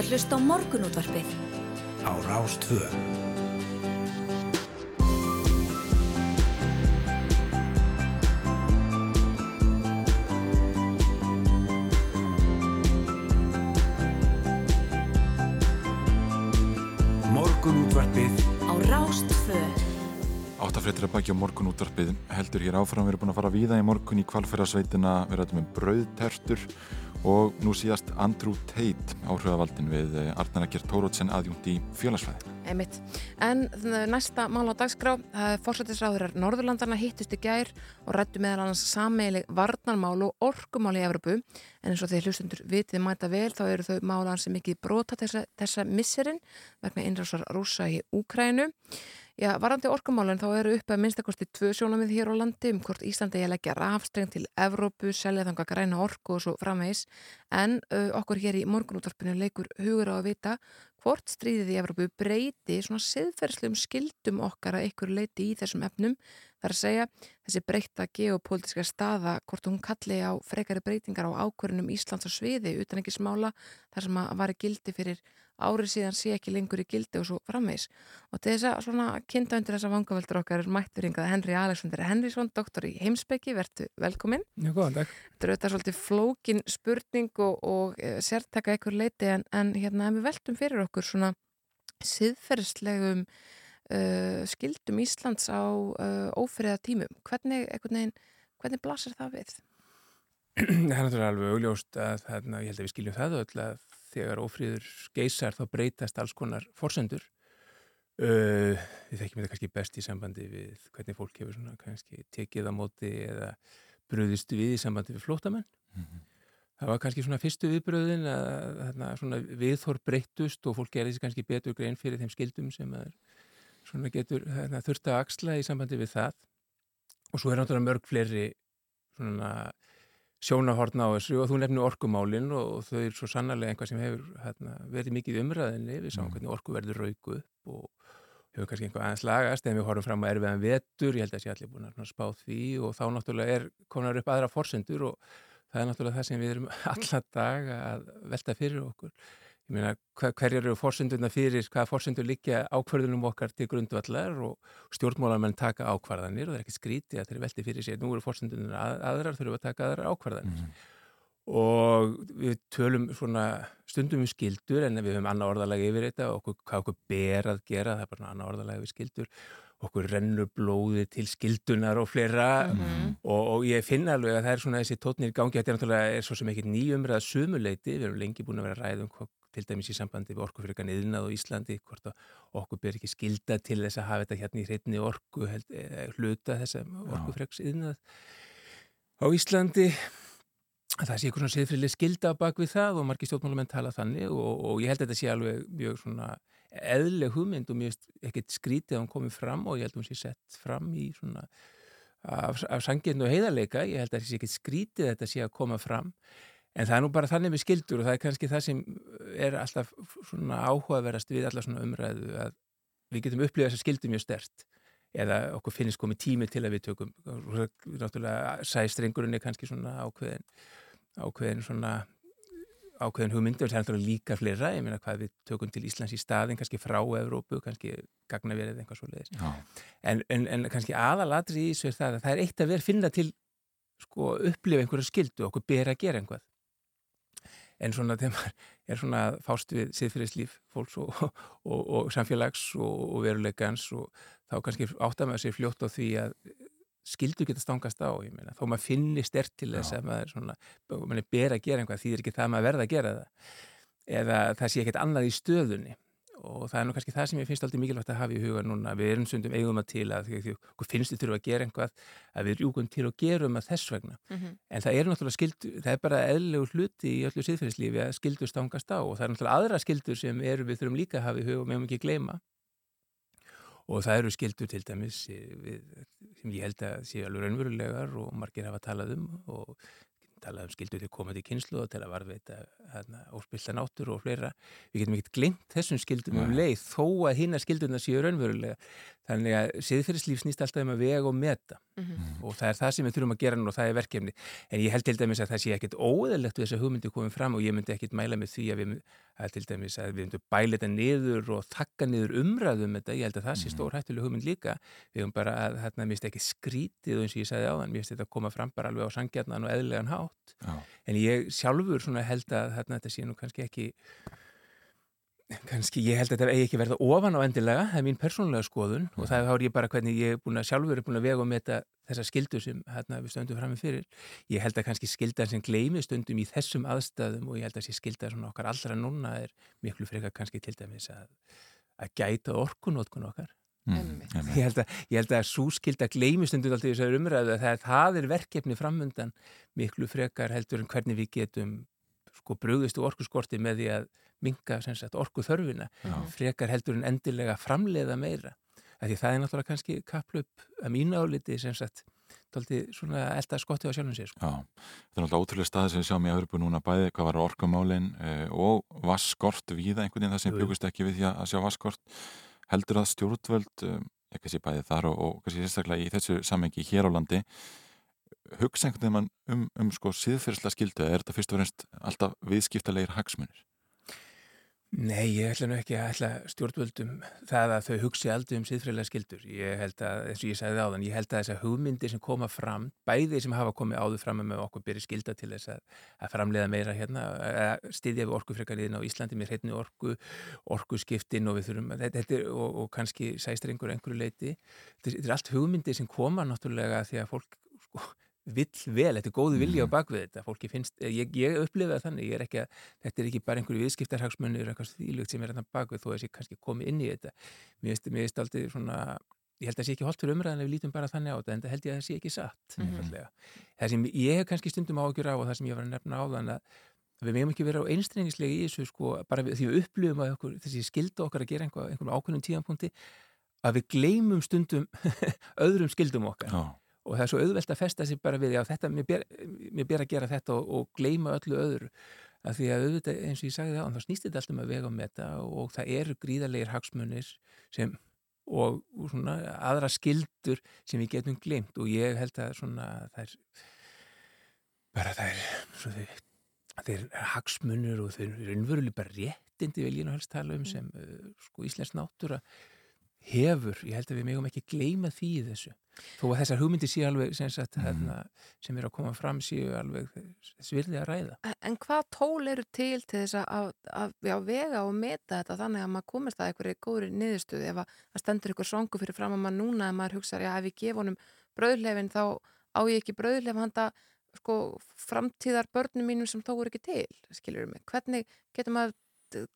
S1: Að hlusta á morgunútvarpið.
S2: Á Rástvö. Morgunútvarpið
S1: Á Rástvö.
S4: Áttafréttir að baki á morgun útvarpið heldur hér áfram, við erum búin að fara víða í morgun í kvalfærasveitina, við rættum um brauðtertur og nú síðast Andrew Tate, áhrifavaldin við Arnar Akir Tórótsen aðjúnt í fjölasfæði.
S3: Einmitt. En næsta mál á dagskrá, fórsættisráðurar Norðurlandana hittust í gær og rættu meðal annars sameilig varnarmál og orkumál í Evropu. En eins og þeir hlustundur vitið mæta vel, þá eru þau málan sem ekki brota þessa, þessa misserinn vegna innrásar rúsa í Úkrænu. Já, varandi orkumálinn þá eru upp að minnstakosti tvö sjónamið hér á landi um hvort Íslandi að leggja rafstreng til Evrópu, selja þanga græna orku og svo framvegis. En uh, okkur hér í morgunútvarpinu leikur hugur á að vita hvort stríðið í Evrópu breyti svona siðferðslegum skildum okkar að ykkur leiti í þessum efnum. Það er að segja þessi breyta geopolítiska staða hvort hún kalli á frekari breytingar á ákvörunum Íslands á sviði utan ekki smála þar sem að var í gildi fyrir árið síðan sé ekki lengur í gildi og svo framvegs. Og til þess að svona kynnta undir þessa vangaveldur okkar er mættur yngað Henry Alexander Henrysson, doktor í heimsbyggi, verðu velkominn.
S16: Já, góðan dag.
S3: Þetta auðvitað svolítið flókin spurning og, og e, sértaka einhver leiti en, en hérna við veltum fyrir okkur svona siðferðslegum uh, skildum Íslands á uh, ófriða tímum. Hvernig, veginn, hvernig blasir það við?
S16: Það er náttúrulega alveg augljóst að þarna, ég held að við skiljum það öll að þegar ófríður geysar þá breytast alls konar forsendur. Uh, við þekkjum þetta kannski best í sambandi við hvernig fólk hefur svona kannski tekið á móti eða bröðist við í sambandi við flótamenn. Það var kannski svona fyrstu viðbröðin að þarna, svona viðþór breyttust og fólk gerði sér kannski betur grein fyrir þeim skildum sem að svona getur þurft að axla í sambandi við það. Og svo er náttúrulega mörg fleiri svona sjónahorn á þessu og þú nefnir orkumálin og þau eru svo sannarlega einhvað sem hefur hérna, verið mikið umræðinni við sáum hvernig orku verður rauku upp og hefur kannski einhvað aðeins lagast en við horfum fram á erfiðan vetur, ég held að sé allir búin að spá því og þá náttúrulega er konar upp aðra forsendur og það er náttúrulega það sem við erum alla dag að velta fyrir okkur meina hver, hverjar eru forsendurna fyrir hvaða forsendur liggja ákvarðunum okkar til grundvallar og stjórnmálamenn taka ákvarðanir og það er ekki skrítið að þeir velti fyrir sér. Nú eru forsendurna að, aðrar þurfum að taka aðrar ákvarðanir. Og við tölum svona stundum um skildur en við höfum annað orðalega yfir þetta og okkur, hvað okkur ber að gera það er bara annað orðalega yfir skildur okkur rennur blóði til skildunar og fleira.
S3: Mhm.
S16: og, og ég finna alveg að það er svona þessi tótnir gangi. Þetta er náttúrulega er svo sem ekki nýjumræða sumuleiti við erum lengi búin að vera um hvað, til dæmis í sambandi við orkufyrirkan yðnað á Íslandi hvort að okkur ber ekki skilda til þess að hafa þetta hérna í hreitni orku held, eh, hluta þess að orkufyrirks yðnað á Íslandi. Að það sé eitthvað svona siðfriðlega skilda bak við það og margir stjórnmálamenn tala þannig og, og ég held að þetta sé alveg mjög svona eðleg hugmynd og finnst ekkert skrítið að hún komið fram og ég held að hún sé sett fram í svona af, af sangirn og heiðarleika, ég held að það sé ekkert skrítið að þetta sé að koma fram en það er nú bara þannig með skildur og það er kannski það sem er alltaf svona áhugaverðast við alla svona umræðu að við getum upplifað þessa skildur mjög stert eða okkur finnist komið tími til að við tökum náttúrulega sæstrengurinn er kannski svona ákveðin ákveðin svona ákveðin hugmyndur, það er náttúrulega líka fleira. Ég meina hvað við tökum til Íslands í staðin kannski frá Evrópu, kannski gagnaverið eitthvað svo leiðis en, en, en kannski aðalatri í þessu er það að það er eitt að vera finna til sko upplifa einhverja skildu okkur ber að gera einhvað en svona þegar maður er svona fást við siðfyrirslíf fólks og, og, og samfélags og, veruleikans og þá kannski áttar maður sér fljótt á því að skildu geta stangast á, ég meina, þó maður finnir stert til þess að maður svona, maður er ber að gera einhvað, þýðir ekki það að maður verða að gera það. Eða það sé ekkert annað í stöðunni og það er nú kannski það sem ég finnst aldrei mikilvægt að hafa í huga núna, við erum sundum eigum að til að því okkur finnst þið þurfa að gera einhvað að við rjúkum til og gerum að þess vegna.
S3: Mhm.
S16: en það er náttúrulega skildu, það er bara eðlilegu hluti í öllu siðferðislífi að skildur stangast á og það er náttúrulega aðra skildur sem eru við þurfum líka að hafa í huga og meðum ekki gleyma. Og það eru skildur til dæmis við, sem ég held að séu alveg raunverulegar og margir hafa talað um og talað um skildu til komandi kynslu og til að varðveita hérna, óspilta náttúru og fleira. Við getum ekkert glimt þessum skildum um leið þó að hinna skilduna séu raunverulega. Þannig að siðferðislíf snýst alltaf um að vega og meta
S3: Mhm.
S16: og það er það sem við þurfum að gera núna og það er verkefni. En ég held til dæmis að það sé ekkert óeðalegt við þess að hugmyndi komið fram og ég myndi ekkert mæla með því að við, mynd- að til dæmis að við myndum bæla þetta niður og þakka niður umræðum þetta. Ég held að það sé stór hættuleg hugmynd líka. Við höfum bara að hérna mist ekki skrítið eins og ég sagði áðan, mér finnst þetta að koma fram bara alveg á sangjarnan og eðlilegan hátt.
S4: Já.
S16: En ég sjálfur held að hérna, þetta sé nú kannski ekki kannski ég held að þetta eigi ekki verða ofan á endilega, það er mín persónulega skoðun og það er ég bara hvernig ég er búin að sjálfur er búin að vega um þetta þessa skildu sem hérna, við stöndum fram með fyrir. Ég held að kannski skildan sem gleymi stundum í þessum aðstæðum og ég held að sé skildan svona okkar allra núna er miklu frekar kannski til dæmis að, að gæta orkunótkun okkar.
S4: Mm,
S16: Ég held að, ég held að svo skilda gleymi stundum alltaf í þessari umræðu að það, það er verkefni framundan miklu frekar heldur en hvernig við getum sko brugðist úr orkuskorti með því að minga orku þörfina frekar heldur en endilega framleiða meira af því það er náttúrulega kannski kaplöp að mínu áliti sem sagt elda skotti á sjálfum sér sko.
S4: Já, þetta er náttúrulega ótrúlega staði sem við sjáum í Evropu núna bæði hvað var orkumálin uh, og vasskort víða einhvern veginn það sem byggust ekki við því að, sjá vasskort heldur að stjórnvöld ég kannski bæði þar og, og kannski sérstaklega í þessu samengi hér á landi hugsa einhvern veginn um, um sko síðferðslega skildu er þetta fyrst og fremst alltaf viðskiptalegir hagsmunir?
S16: Nei, ég ætla nú ekki að ætla stjórnvöldum það að þau hugsi aldrei um síðfræðilega skildur. Ég held að, eins og ég sagði áðan, ég held að þessar hugmyndir sem koma fram, bæði sem hafa komið áður fram með okkur byrja skilda til þess að, að framleiða meira hérna, að styðja við orkufrekariðin á Íslandi með hreitni orku, orkuskiptin og við þurfum, að- þetta, er, og, og kannski sæstrengur einhverju leiti. Þetta er allt hugmyndir sem koma náttúrulega því að fólk, sko, vill vel, þetta er góðu vilja á bakvið þetta fólki finnst, ég, ég upplifa það þannig ég er ekki að, þetta er ekki bara einhverju viðskiptarhagsmunir eitthvað þýlugt sem er þetta bakvið þó að þessi kannski komið inn í þetta mér finnst aldrei svona ég held að það sé ekki holdt fyrir umræðan ef við lítum bara þannig á þetta en það held ég að það sé ekki satt
S3: Mhm.
S16: einfaldlega. það sem ég hef kannski stundum ágjur á og það sem ég var að nefna áðan að við meðum ekki vera á einstrengislega í þessu sko, bara við, því við upplifum að okkur, þessi skilda okkar að gera einhver, einhverjum ákveðnum tíðanpunkti að við gleymum stundum öðrum skildum okkar
S4: Já.
S16: Og það er svo auðvelt að festa sig bara við já, þetta, mér, ber, mér ber að gera þetta og, og gleyma öllu öðru. Að því að auðvitað eins og ég sagði það þá snýst þetta alltaf um að vega um þetta og það eru gríðarlegir hagsmunir sem og, og svona aðra skildur sem við getum glemt og ég held að svona það er bara það er svo þau þeir hagsmunur og þeir eru raunverulega bara réttindi vil ég nú helst tala um sem uh, sko Íslands náttúra hefur, ég held að við megum ekki gleyma því þessu, þó að þessar hugmyndir séu alveg sem, sagt, hérna, sem eru að koma fram séu alveg svirði að ræða.
S3: En- hvað tól eru til til þess að, að, að vega og meta þetta þannig að maður komist að einhverju góðri niðurstöðu? Ef að stendur einhver songu fyrir fram að maður núna að maður hugsa, já ef ég gef honum brauðlefin þá á ég ekki brauðlef handa sko framtíðar börnum mínum sem þó eru ekki til, skilur mig. Hvernig getur maður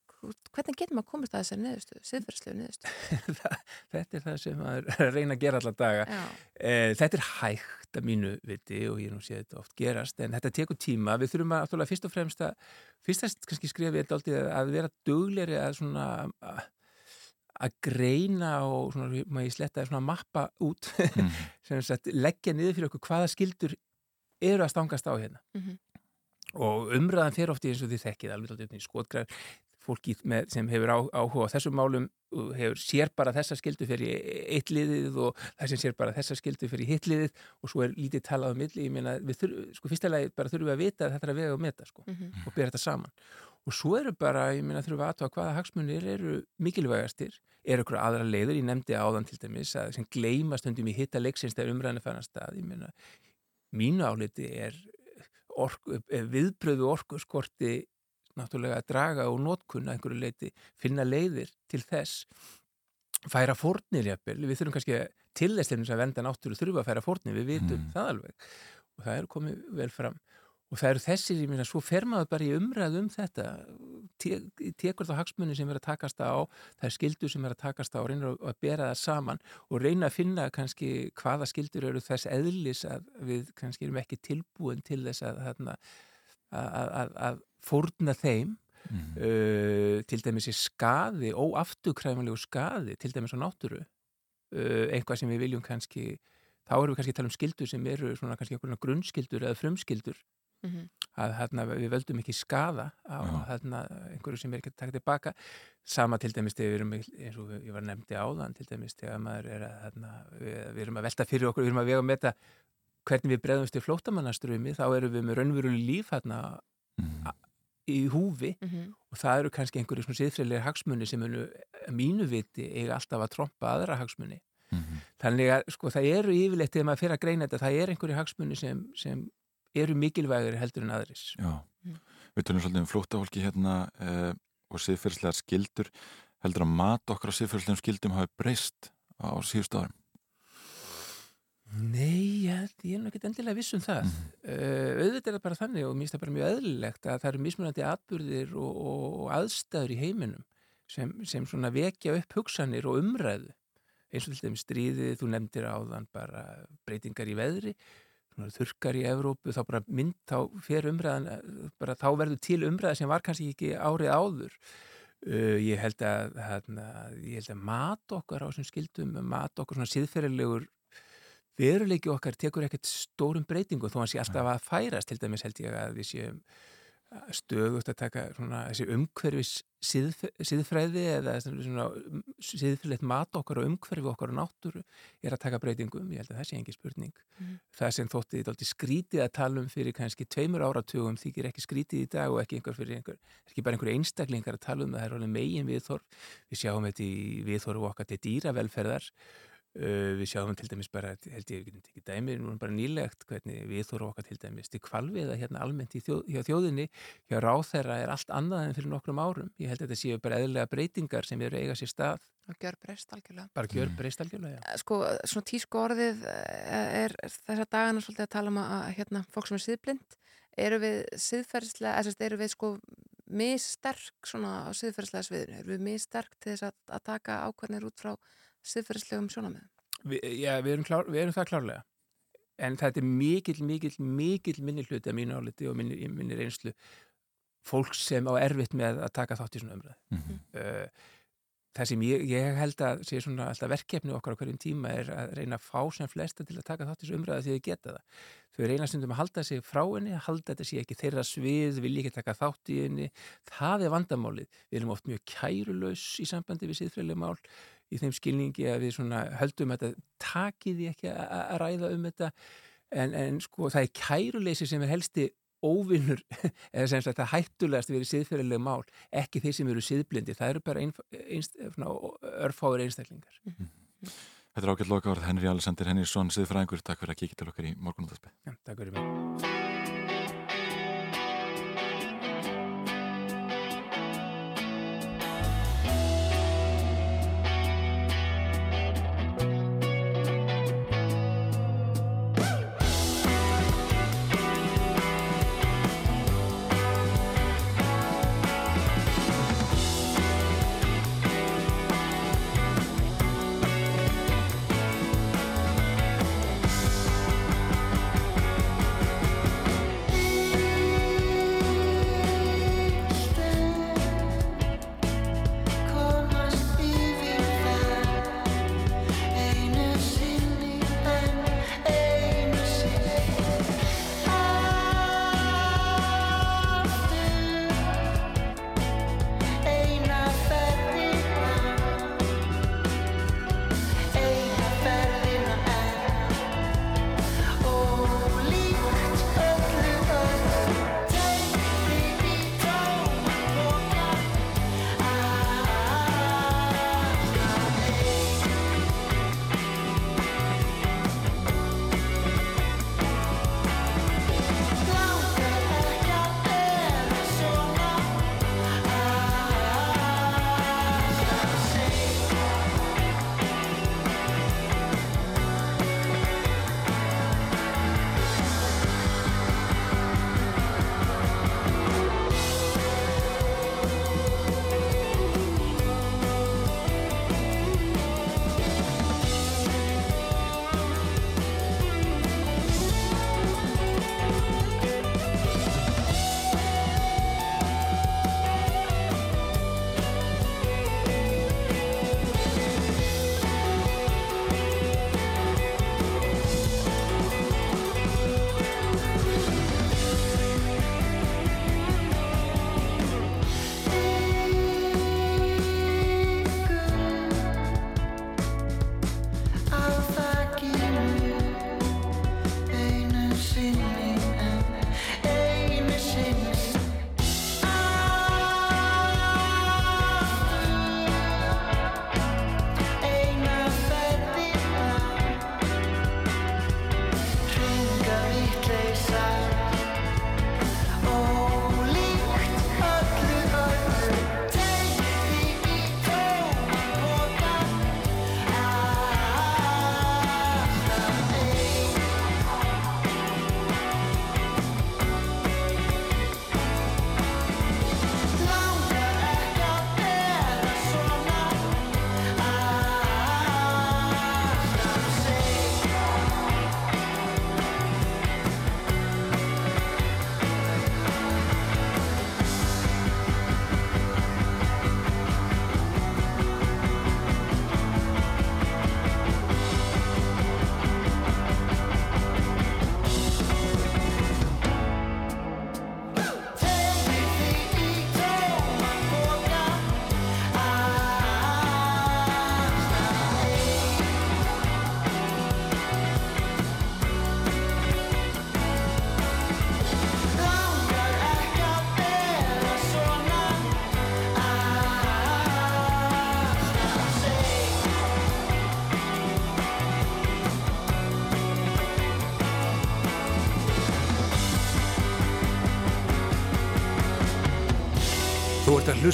S3: hvernig getur maður komist að þessari niðurstöðu, siðferðslegu niðurstöðu?
S16: þetta er það sem maður er að reyna að gera allar daga. Eh, þetta er hægt að mínu viti og ég nú sé þetta oft gerast en þetta tekur tíma, við þurfum að náttúrulega fyrst og fremst að, fyrst að kannski skrifa þetta aldrei að vera dugleri að svona að að greina og svona, maður ég sletta svona mappa út sem sagt leggja niður fyrir okkur hvaða skildur eru að stangast á hérna
S3: Mhm.
S16: og umræðan fer ofti eins og þið þekkið alveg alltaf í skotgræð fólki með, sem hefur á, áhuga á þessum málum hefur sér bara þessa skildu fyrir eitt liðið og það sem sér bara þessa skildu fyrir hitt liðið og svo er lítið talað um milli, ég meina við þurfum, sko fyrsta lagi bara þurfum við að vita að þetta er að vega og meta sko
S3: Mhm.
S16: og bera þetta saman. Og svo eru bara, ég meina þurfum við aðtóa hvaða hagsmunir eru mikilvægastir. Eru ykkur aðra leiður, ég nefndi áðan til dæmis að sem gleyma stundum í hitta leiksins þegar umræðinu fann að stað, ég meina mínu áliti er orku, viðbröðu orku skorti náttúrulega að draga og notkunna einhverju leiti, finna leiðir til þess færa fórnir jafnvel, við þurfum kannski til þess að venda náttúru þurfa að færa fórnir, við vitum það alveg. Og það er komið vel fram. Og það eru þessir, ég meina, svo fer maður bara í umræð um þetta te tekur þá hagsmunni sem er að takast á það er skildur sem er að takast á og reynir að bera það saman og reyna að finna kannski hvaða skildur eru þess eðlis að við kannski erum ekki tilbúin til þess að, að, að, að, að fórna þeim uh, til dæmis er skaði, óafturkræfanlegu skaði, til dæmis á náttúru uh, eitthvað sem við viljum kannski þá erum við kannski að tala um skildur sem eru svona kannski einhverjum grunnskildur eða frumskildur
S3: Mhm.
S16: að hérna, við völdum ekki skada á hérna, einhverju sem er ekki að taka tilbaka sama til dæmis þegar við erum eins og ég var nefndi áðan til dæmis þegar maður er að hérna, við, við erum að velta fyrir okkur, við erum að vega með þetta hvernig við bregðumst í flótamannaströmi þá erum við með raunveruleg líf hérna a- í húfi
S3: Mhm.
S16: og það eru kannski einhverju svona siðfræðilegir hagsmunni sem munu mínu viti eiga alltaf að trompa aðra hagsmunni þannig að sko það eru yfirleitt þegar maður fyrir að greina þetta, það er einhverju hagsmunni sem, sem eru mikilvægir heldur en aðris
S4: Já, við tölum svolítið um flóttafólki hérna uh, og siðferðslegar skildur heldur að mat okkar á siðferðslegum skildum hafi breyst á síðustu árum
S16: Nei, ég, ég er nú ekkert endilega viss um það. Uh, auðvitað er það bara þannig og mér finnst það bara mjög eðlilegt að það eru mismunandi atbyrðir og, og, aðstæður í heiminum sem, sem svona vekja upp hugsanir og umræðu. Eins og til dæmis stríðið, þú nefndir áðan bara breytingar í veðri, þurkar í Evrópu, þá bara mynd, þá fer umræðan, bara þá verður til umræða sem var kannski ekki árið áður. Uh, ég held að, hérna, ég held að mat okkar á þessum skildum, mat okkar svona siðferðilegur veruleiki okkar tekur ekkert stórum breytingu þó hann sé alltaf að færast til dæmis held ég að við séum stöðugt að taka svona þessi umhverfis siðf siðfræði eða svona um, siðfræðilegt mat okkar og umhverfi okkar og náttúru er að taka breytingum, ég held að það sé engi spurning.
S3: Mhm.
S16: það sem þótti þetta skrítið að tala um fyrir kannski tveimur áratugum þykir ekki skrítið í dag og ekki einhver fyrir einhver ekki bara einhver einstaklingar að tala um það það er alveg megin viðþorf við sjáum þetta í viðþorfu okkar til dýravelferðar við sjáum til dæmis bara, held ég, við getum tekið dæmi, nú er bara nýlegt hvernig við þóru okkar til dæmis til kvalviða hérna almennt í þjóð, hjá þjóðinni, hjá ráþæra er allt annað en fyrir nokkrum árum. Ég held að þetta séu bara eðlilega breytingar sem eru eiga sér stað.
S3: Og gjör breyst algjörlega.
S16: Bara gjör breyst algjörlega, já.
S3: Sko, svona tísku orðið eh, er, þessar dagana svolítið að tala um að hérna, fólk sem er siðblind eru við siðferðslega, eða eru við sko missterk svona á siðferðslega sviðinu, eru við missterk til þess að, að taka ákvarnir út frá siðferðslegum sjónamöðum?
S16: Vi, já, við erum, klár, við erum það klárlega. En þetta er mikill, mikill, mikill minni hluti að mínu áliti og minni, minni reynslu fólk sem á erfitt með að taka þátt í svona umræð.
S4: Mhm.
S16: Uh, það sem ég, ég held að sé svona alltaf verkefni okkar á hverjum tíma er að reyna að fá sem flesta til að taka þátt í þessu umræðu því þau geta það. Þau reyna stundum að halda sig frá henni, að halda þetta sé ekki þeirra svið, vilja ekki taka þátt í henni. Það er vandamálið. Við erum oft mjög kærulaus í sambandi við síðfræðileg mál í þeim skilningi að við svona höldum þetta takiði ekki að ræða um þetta en, en sko það er kæruleysi sem er helsti óvinnur eða sem sagt það hættulegast við síðfræðileg mál, ekki þeir sem eru síðblindi, það eru bara einst, örfáður einstaklingar.
S4: Þetta er ágætt loka orð Henry Alexander Henriksson, siðfræðingur, takk fyrir að kíkja til okkar í morgunúðarspeð.
S16: Já, takk fyrir mig.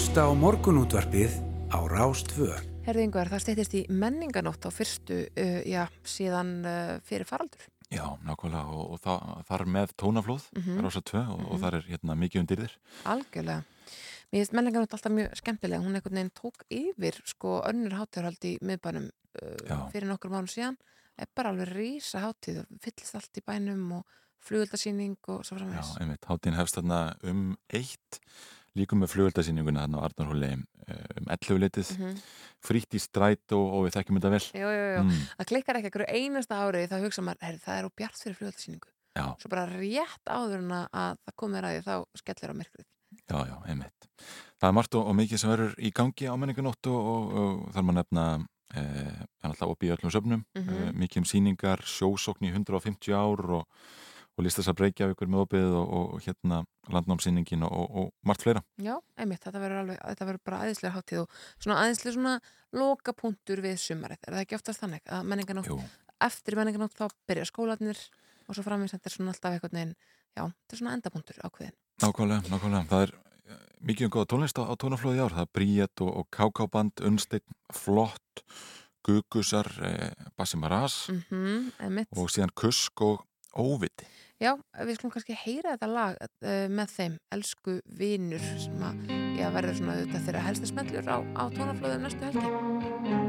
S2: Hlusta á morgunútvarpið á Rástvö.
S3: Herði yngvar, það steytist í menninganótt á fyrstu, uh, já, síðan uh, fyrir faraldur.
S4: Já, nákvæmlega og, og það, þar með tónaflóð, mm. -hmm. Rása 2 og, og
S3: Mhm.
S4: þar er hérna mikið undir þér.
S3: Algjörlega. Mér finnst menninganótt alltaf mjög skemmtilega. Hún einhvern veginn tók yfir sko önnur hátíðarhald í miðbænum
S4: Já.
S3: uh, fyrir nokkur mánu síðan. Er bara alveg rísa hátíð og fyllist allt í bænum og flugöldasýning og svo
S4: Já,
S3: framvegs.
S4: einmitt, hátíðin hefst þarna um eitt, líkum með flugöldasýninguna þarna á Arnarhóli um 11 litið,
S3: Mhm.
S4: frítt í stræt og, og við þekkjum þetta vel.
S3: Jú, jú, jú.
S4: Mm.
S3: Það klikkar ekki ekkur einasta árið þá hugsa maður, herri, það er á bjart fyrir flugöldasýningu.
S4: Já.
S3: Svo bara rétt áður en að að það komið ræði þá skellir á myrkrið.
S4: Já, já, einmitt. Það er margt og, og mikið sem verður í gangi á menningunótt og, og, og þar maður nefna e, er alltaf opið í öllum söfnum
S3: Mhm.
S4: e, mikið um sýningar, sjósókn í 150 ár og, og listasar Reykjavíkur með opið og, og hérna landnámsýningin og, og, og margt fleira.
S3: Já, einmitt, þetta verður alveg, þetta verður bara aðeinslega hátíð og svona aðeinslega svona lokapunktur við sumarið. Er það ekki oftast þannig að menninganótt,
S4: Jú.
S3: eftir menninganótt þá byrja skólanir og svo framins þetta er svona alltaf eitthvað neginn, já, þetta er svona endapunktur ákveðin.
S4: Nákvæmlega, nákvæmlega. Það er eh, mikið um góða tónlist á, á tónaflóði ár. Það er Bríett og, og Kákáband, Unnsteinn, Flott, Gugusar, e, Bassi Maras
S3: Mm einmitt.
S4: og síðan Kusk og Óviti.
S3: Já, við skulum kannski heyra þetta lag uh, með þeim, Elsku vinur sem að, verður svona þetta þeirra helsta smellur á, á tónaflóðu næstu helgi.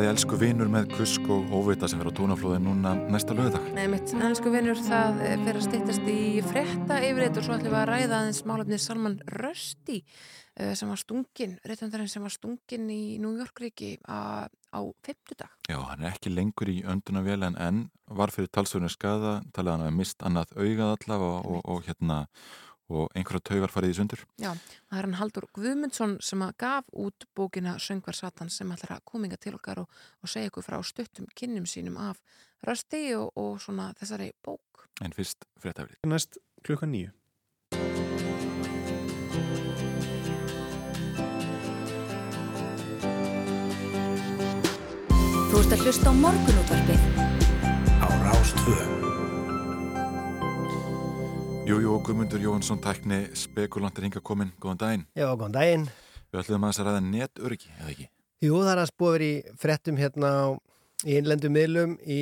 S17: Er
S4: lagði Elsku vinur með Kusk og Óvita sem verður á tónaflóði núna næsta lögadag.
S3: Nei, mitt ennsku vinnur það fer að stýttast í frétta yfirreitt og svo ætlum við að ræða aðeins málefnið Salman Rushdie eh, sem var stungin, réttandarinn sem var stungin í New York-ríki á, á 50 dag.
S4: Já, hann er ekki lengur í öndunavél en enn var fyrir talsverðinu skada, talaði hann að mist annað augað allavega og, og, og hérna og einhverja taugar farið í sundur.
S3: Já, það er hann Haldur Guðmundsson sem að gaf út bókina Söngvar Satans sem ætlar að kominga til okkar og, og segja ykkur frá stuttum kynnum sínum af Rushdie og, og svona þessari bók.
S4: En fyrst fréttafrið.
S18: Næst klukkan nýju.
S1: Þú ert að hlusta á morgunútvarpið
S2: á Rástvö.
S4: Jú, jú, Guðmundur Jóhansson, tækni spekulantir hinga komin, góðan daginn.
S19: Já, góðan daginn.
S4: Við ætlum að þess að ræða netöryggi, eða ekki?
S19: Jú, það er að spóður í frettum hérna á, í innlendum miðlum í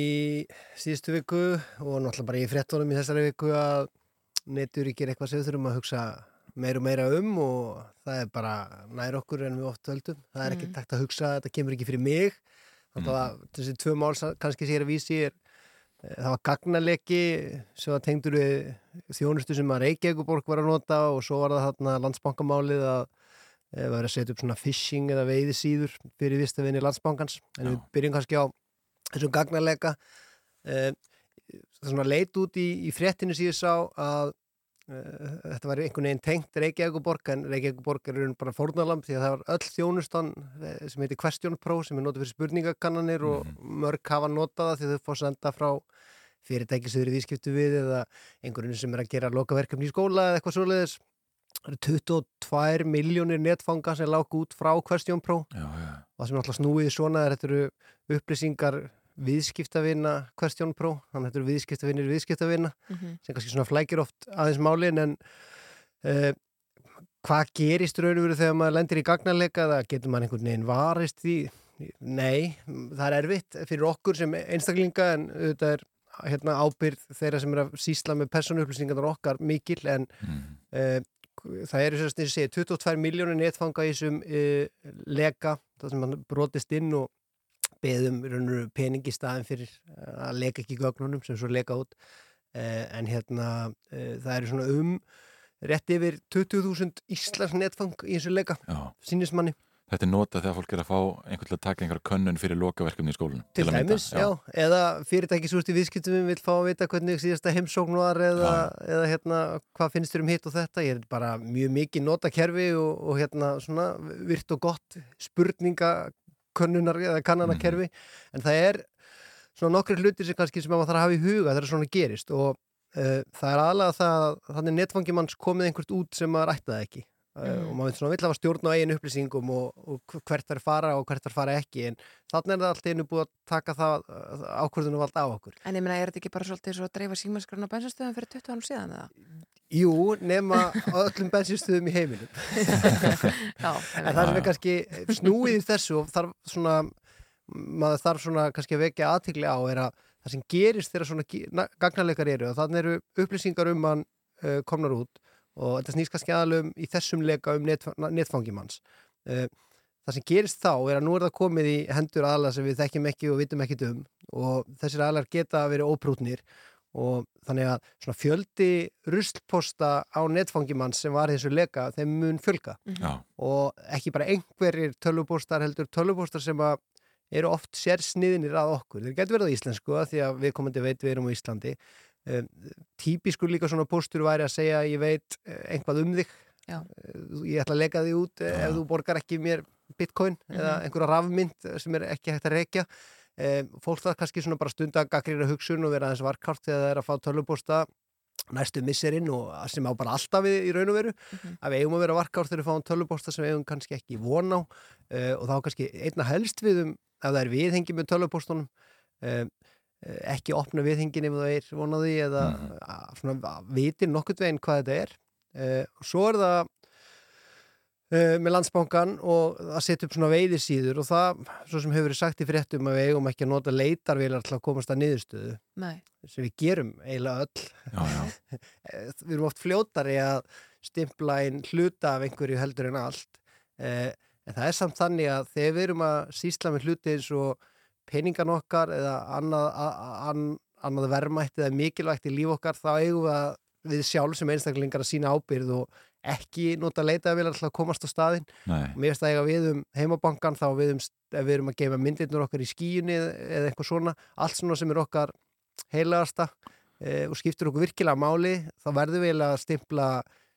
S19: síðustu viku og náttúrulega bara í frettunum í þessari viku að netöryggi er eitthvað sem við þurfum að hugsa meir og meira um og það er bara nær okkur en við oft höldum. Það er ekki
S20: Mhm.
S19: takt að hugsa, þetta kemur ekki fyrir mig. Þannig að þessi tvö mál kannski sér að vísi er það var gagnaleki sem var tengdur við þjónustu sem að Reykjavíkuborg var að nota og svo var það þarna landsbankamálið að eh, var að setja upp svona phishing eða veiðisíður fyrir vistafinni landsbankans. En við byrjum kannski á þessum gagnaleka. Eh, það er svona leit út í, í fréttinu síðu sá að þetta var einhvern veginn tengt Reykjavíkuborg en Reykjavíkuborg er bara fórnalamb því að það var öll þjónustan eh, sem heitir Question Pro sem er notið fyrir spurningakannanir og mörg hafa notað það því þau fá senda frá fyrirtæki sem eru í viðskiptu við eða einhverjum sem er að gera lokaverkefni í skóla eða eitthvað svoleiðis. Það eru 22 miljónir netfanga sem lág út frá Question Pro.
S4: Já, já.
S19: og það sem er alltaf snúið svona er þetta eru upplýsingar viðskiptavina Question Pro, þannig að þetta eru viðskiptavinir viðskiptavina
S3: Mhm.
S19: sem kannski svona flækir oft aðeins málin en uh, hvað gerist raun og veru þegar maður lendir í gagnarleika eða getur maður einhvern veginn varist því. Nei, það er erfitt fyrir okkur sem einstaklinga en auðvitað er hérna ábyrð þeirra sem er að sísla með persónuupplýsingarnar okkar mikil en uh, það eru sérst eins og segja 22 miljónir netfanga í þessum uh, leka, það sem hann brotist inn og beðum raun og veru pening í staðin fyrir eh, að leka ekki gögnunum sem svo leka út uh, en hérna uh, það eru svona um rétt yfir 20.000 Íslands netfang í þessu leika, sínismanni
S4: Þetta er notað þegar fólk er að fá einhvern til að taka einhverja könnun fyrir lokaverkefni í skólinn.
S19: Til
S4: mynda.
S19: dæmis, já. Eða fyrirtæki svo út í viðskiptum vil fá að vita hvernig síðasta heimsókn var eða, eða hérna, hvað finnst þér um hitt og þetta. Ég er bara mjög mikið nota kerfi og, og hérna svona virt og gott spurningakönnunar eða kannanakerfi. En það er svona nokkri hlutir sem kannski sem maður þarf að hafa í huga þegar svona gerist og uh, það er aðlega það að þannig netfangimanns komið einhvert út sem maður ættaði ekki.
S20: Mm.
S19: og maður svona vill hafa stjórn á eigin upplýsingum og, og hvert þær fara og hvert þær fara ekki en þannig er það allt einu búið að taka það uh, ákvörðunum vald á okkur
S3: En ég meina, er þetta ekki bara svolítið svo að dreifa símaskrona á bensinstöðum fyrir 20 árum síðan eða?
S19: Jú, nema öllum bensinstöðum í heiminum
S3: Já,
S19: en það sem er kannski snúið í þessu og þarf svona maður þarf svona kannski að vekja aðtikli á er að það sem gerist þegar svona gagnarleikar eru og þannig eru upplýsingar um hann uh, komnar út og þetta snýst kannski aðalum í þessum leika um net, netfangimanns uh, það sem gerist þá er að nú er það komið í hendur aðalega sem við þekkjum ekki og vitum ekki um og þessir aðalar geta verið óprútnir og þannig að svona fjöldi ruslposta á netfangimanns sem var í þessu leika, þeim mun fjölga
S4: Já.
S19: og ekki bara einhverjir tölvupostar heldur tölvupostar sem að eru oft sérsniðinir að okkur. Þeir getur verið á íslensku að því að við komandi veit við erum á Íslandi. Típiskur líka svona postur væri að segja ég veit eh, einhvað um þig.
S3: Já.
S19: Eh, Ég ætla að leika því út Já. ef þú borgar ekki mér bitcoin eða
S3: Mhm.
S19: einhverja rafmynd sem er ekki hægt að rekja. Fólk það kannski svona bara stunda gaggrýra hugsun og vera aðeins varkárt þegar það er að fá tölvuposta næstu misserinn og sem á bara alltaf við í raun og veru að við eigum að vera varkárt þegar við fáum tölvuposta sem við eigum kannski ekki von á og þá kannski einna helst við um ef það er viðhengi með tölvupostunum ekki opna viðhengin ef það er vonaði eða mm. vitir nokkurt veginn hvað þetta er uh, og svo er það uh, með landsbankan og að setja upp svona veiðisíður og það, svo sem hefur verið sagt í fréttum að við eigum ekki að nota leitarvélar til að komast að niðurstöðu
S3: Nei.
S19: sem við gerum eiginlega öll
S4: já, já.
S19: við erum oft fljótari að stimpla einn hluta af einhverju heldur en allt eh, en það er samt þannig að þegar við erum að sísla með hluti eins og peningan okkar eða annað, an, annað verðmætt eða mikilvægt í líf okkar þá eigum við að við sjálf sem einstaklingar að sína ábyrð og ekki nota leita vel að komast á staðinn
S4: Nei.
S19: mér finnst það eiga við um heimabankan þá við um, við erum að gefa myndirnur okkar í skíunni eða eitthvað svona allt svona sem er okkar heilagasta e, og skiptur okkur virkilega máli þá verðum við að stimpla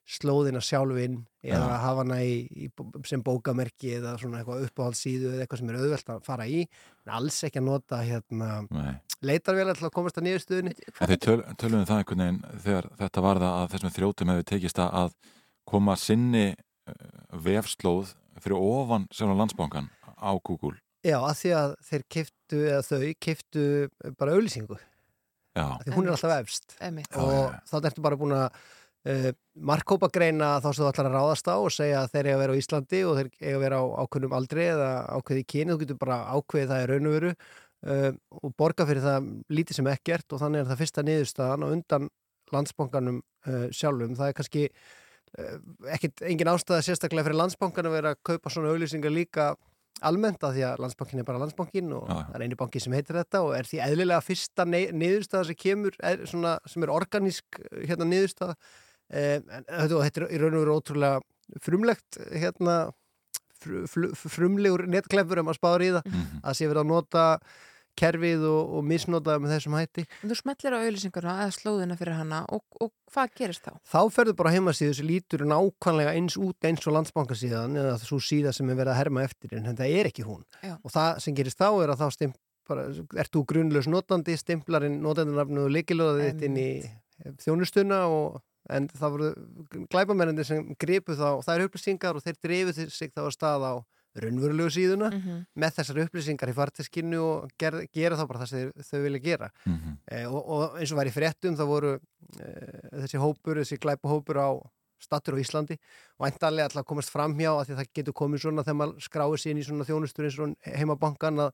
S19: slóðina sjálfinn eða
S4: Já.
S19: hafa hana í, í, sem bókamerki eða svona eitthvað uppáhaldssíðu eða eitthvað sem er auðvelt að fara í en alls ekki að nota hérna,
S4: Nei.
S19: leitar vel að komast að
S4: En þið töl, tölum við það einhvern veginn þegar þetta var það að þessum þrjótum hefur tekist að- koma sinni uh, vefslóð fyrir ofan sjálf landsbankan á Google.
S19: Já, að því að þeir kiftu eða þau kiftu bara auðlýsingu
S4: Já.
S19: Af því hún er alltaf efst og þá ertu bara búin að uh, markkópa greina þá sem þú ætlar að ráðast á og segja að þeir eiga að vera á Íslandi og þeir eiga að vera á ákveðnum aldri eða ákveði kyni, þú getur bara ákveðið það í raun og veru uh, og borga fyrir það lítið sem ekkert og þannig er það fyrsta niðurstaðan og undan landsbankanum uh, sjálfum, það er kannski uh, ekkit, engin ástæða sérstaklega fyrir landsbankan að vera að kaupa svona auðlýsingar líka almennt að því að landsbankin er bara landsbankin og það er eini banki sem heitir þetta og er því eðlilega fyrsta niðurstaða sem kemur er svona, sem er organísk hérna niðurstaða. eh, þetta þetta er í raun og veru ótrúlega frumlegt hérna fr, fr, frumlegur netklefur ef maður spáður í það að sé verið að nota kerfið og, og misnota með þessum hætti
S3: En Þú smellir á auðlýsingarna eða slóðina fyrir hana og, og hvað gerist þá?
S19: þá ferður bara heimasíðu sem lítur nákvæmlega eins út eins og landsbankasíðan eða svo síða sem er verið að herma eftir en þetta er ekki hún
S3: Já.
S19: og það sem gerist þá er að þá stimp, bara, ert þú grunlaus notandi, stimplarinn notendunafnu og leikilóðið þitt inn í þjónustuna og en það voru glæpamennandi sem gripu þá þær upplýsingar og þeir drifu sig þá að stað á raunverulegu síðuna
S3: Mhm.
S19: með þessar upplýsingar í farteskinu og ger, gera þá bara það sem þau vilja gera
S4: Mhm.
S19: eh, og, og eins og var í fréttum þá voru eh, þessi hópur, þessi glæpahópur á stattur á Íslandi og eintalega alltaf komast fram hjá að því að það getur komið svona þegar maður skráir sér inn í svona þjónustur eins og heimabankan að,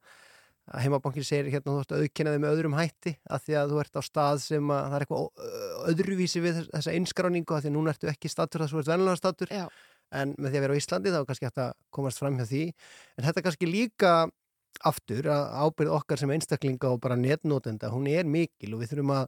S19: að heimabankin segir hérna þú ætti að auðkenna þig með öðrum hætti að því að þú ert á stað sem að það er eitthvað öðruvísi við þess- þessa einskráningu að því að núna ertu ekki stattur þess að þú ert venlega stattur
S3: Já.
S19: en með því að vera á Íslandi þá er kannski hægt að komast fram hjá því en þetta er kannski líka aftur að ábyrð okkar sem einstaklinga og bara netnótenda, hún er mikil og við þurfum að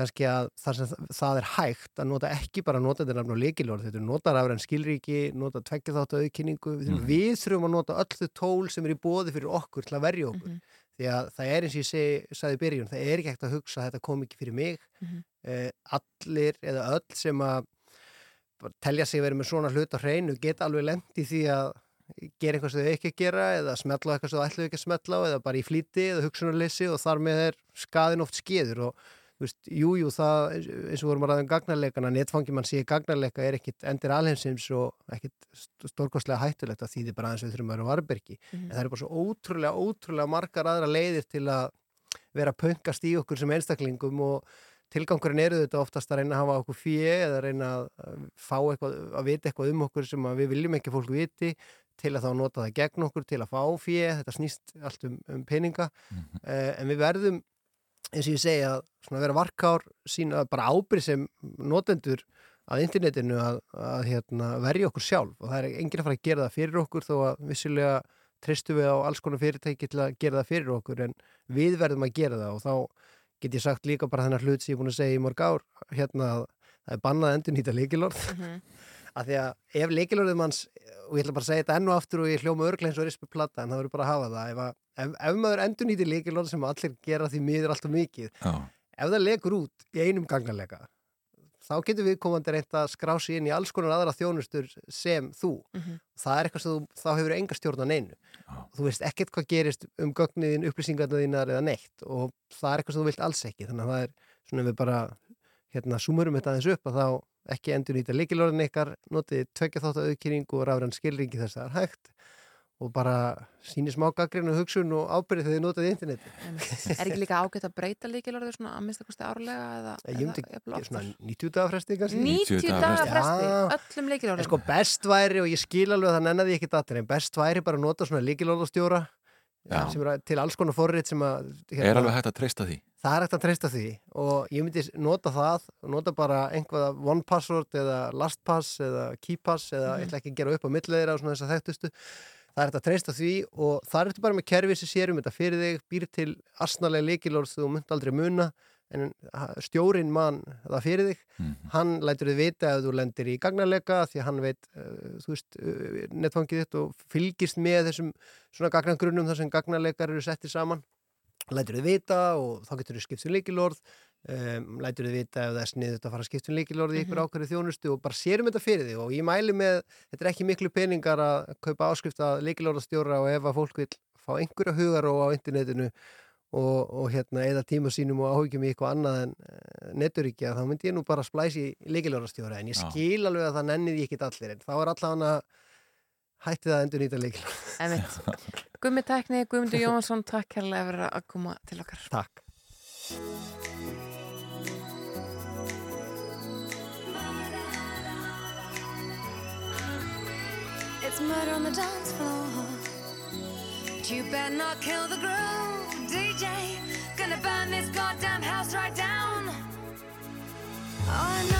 S19: kannski að það, sem, það er hægt að nota ekki bara notendinafn og leikilorð, þetta er nota rafræn skilríki, nota tveggja þáttu auðkynningu, við þurfum,
S4: Mhm.
S19: við þurfum að nota öll þau tól sem er í bóði fyrir okkur til að verja okkur,
S3: Mhm.
S19: því að það er eins og ég segi, sagði byrjun, það er ekki hægt að hugsa að þetta kom ekki fyrir mig,
S3: Mhm.
S19: eh, allir eða öll sem að bara telja sig verið með svona hlut á hreinu geta alveg lent í því að gera eitthvað sem þau ekki að gera eða smetla á eitthvað sem þau ætluðu ekki að smetla á eða bara í flýti eða hugsunarleysi og þar með er skaðin oft skeður og veist, jú, jú, það eins og við vorum að ræða um gagnarleikana, netfangi mann sé gagnarleika er ekkit endir alheimsins og ekkit stórkostlega hættulegt að þýði bara aðeins við þurfum að vera varbergi
S3: Mhm.
S19: en það eru bara svo ótrúlega, ótrúlega margar aðra leiðir til að vera að pöngast í okkur sem einstaklingum og tilgangurinn eru þetta oftast að reyna að hafa okkur fjö eða reyna að að fá eitthvað, að vita eitthvað um okkur sem að við viljum ekki að fólk viti til að þá nota það gegn okkur til að fá fjö, þetta snýst allt um, um peninga. Uh, en við verðum eins og ég segi að vera varkár sína bara ábyrð sem notendur að internetinu að, að hérna, verja okkur sjálf. Og það er enginn að fara að gera það fyrir okkur þó að vissilega treystum við á alls konar fyrirtæki til að gera það fyrir okkur en við verðum að gera það. Og þá get ég sagt líka bara þennar hlut sem ég er búin að segja í mörg ár hérna að það er bannað að endur nýta leikilorð
S3: Mhm.
S19: Af því að ef leikilorðið manns og ég ætla bara að segja þetta enn og aftur og ég hljóma örglega eins og rispi plata en það verður bara að hafa það. Ef, að, ef, ef maður endur nýtir leikilorð sem allir gera því miður alltaf mikið
S4: Já.
S19: ef það lekur út í einum gangarleika þá getur við komandi reynt að skrá sig inn í alls konar aðra þjónustur sem þú.
S3: Mhm.
S19: það er eitthvað sem þú, þá hefur enga stjórn á neinu. Þú veist ekkert hvað gerist um gögniðin, upplýsingarna þínar eða neitt og það er eitthvað sem þú vilt alls ekki. Þannig að það er svona við bara hérna að ekki endur nýta leikilorðin ykkar notið tvekja þátt að auðkynningu og rafræn skilringi þess að það er hægt. Og bara síni smá gaggrinu hugsun og ábyrði þegar þið notaði internet
S3: Er ekki líka ágætt að breyta líkilorðu svona að minnsta kosti árlega eða, eða jafnvel
S19: gera svona
S3: oftar?
S19: 90 daga fresti kannski.
S3: 90 daga fresti,
S19: Já.
S3: öllum líkilorðum
S19: En sko best væri og ég skil alveg að það nennaði ekki datir en best væri bara að nota svona líkilorðastjóra
S4: Já.
S19: sem er til alls konar forrið sem að hérna,
S4: Er alveg hægt að treysta því?
S19: Það er hægt að treysta því og ég myndi nota það, nota bara einhverja one password eða lastpass eða keypass eða
S11: Mhm.
S19: ég ætla ekki gera upp á millilegir á svona þess að þekktustu. Það er hægt að treysta því og það er þetta bara með kerfi sem sér um þetta fyrir þig, býr til asnalega leikilorð þú munt aldrei muna en stjórin mann það fyrir þig, hann lætur þið vita ef þú lendir í gagnarleika því hann veit, uh, þú veist, uh, netfangið þitt og fylgist með þessum svona gagnargrunnum þar sem gagnarleikar eru settir saman. Lætur þið vita og þá getur þið skipt um líkilorð um, lætur þið vita ef það er sniðut að fara að skipta um líkilorð í ykkur
S11: Mhm.
S19: ákvæði þjónustu og bara sérum þetta fyrir þig. Og ég mæli með, þetta er ekki miklu peningar að kaupa áskrift að líkilorðastjóra og ef að fólk vil fá einhverja hugaró á internetinu og, og hérna eða tíma sínum og áhugjum í eitthvað annað en uh, neturíkja þá myndi ég nú bara splæsi líkilorðastjóra en ég skil alveg að það nenni því ekkit allir en þá er allavega hættið að endur nýta
S3: Einmitt. Gummi Tækni, Guðmundur Jóhansson, takk kærlega fyrir að koma til okkar.
S19: Takk.
S13: It's murder on the dance floor. But you better not kill the groove, DJ. Gonna burn this goddamn house right down. Oh,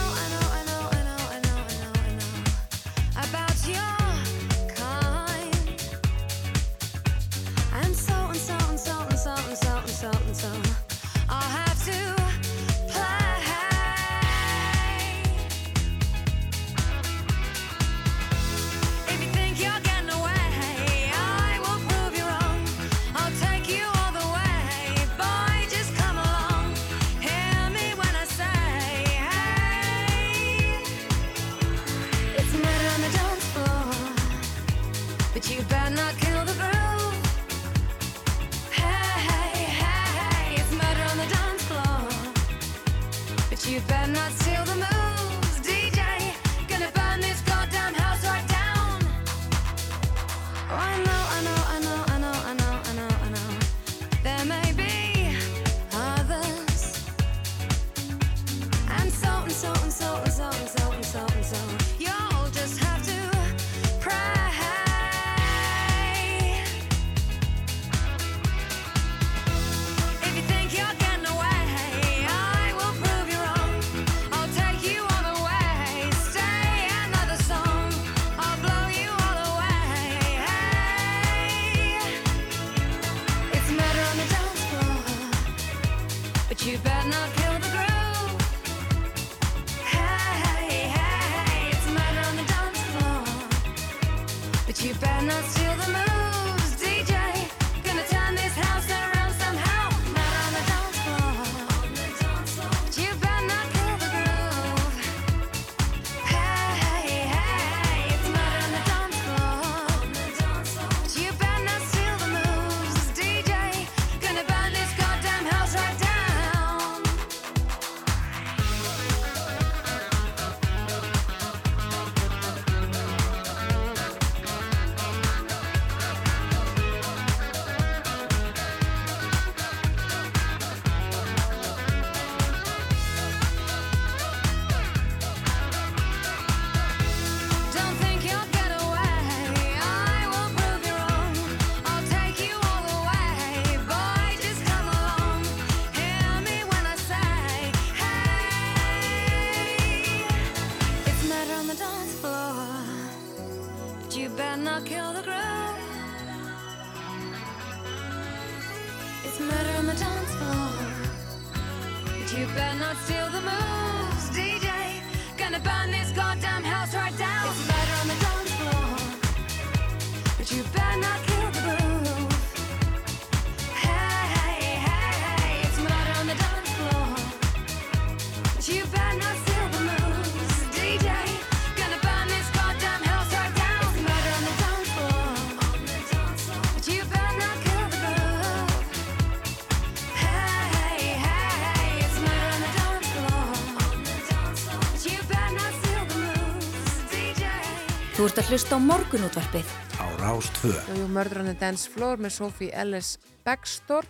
S1: Þú ert að hlusta á morgunútvarpið
S2: á Rástvö.
S3: Jú, on the Dance Floor með Sophie Ellis Baxtor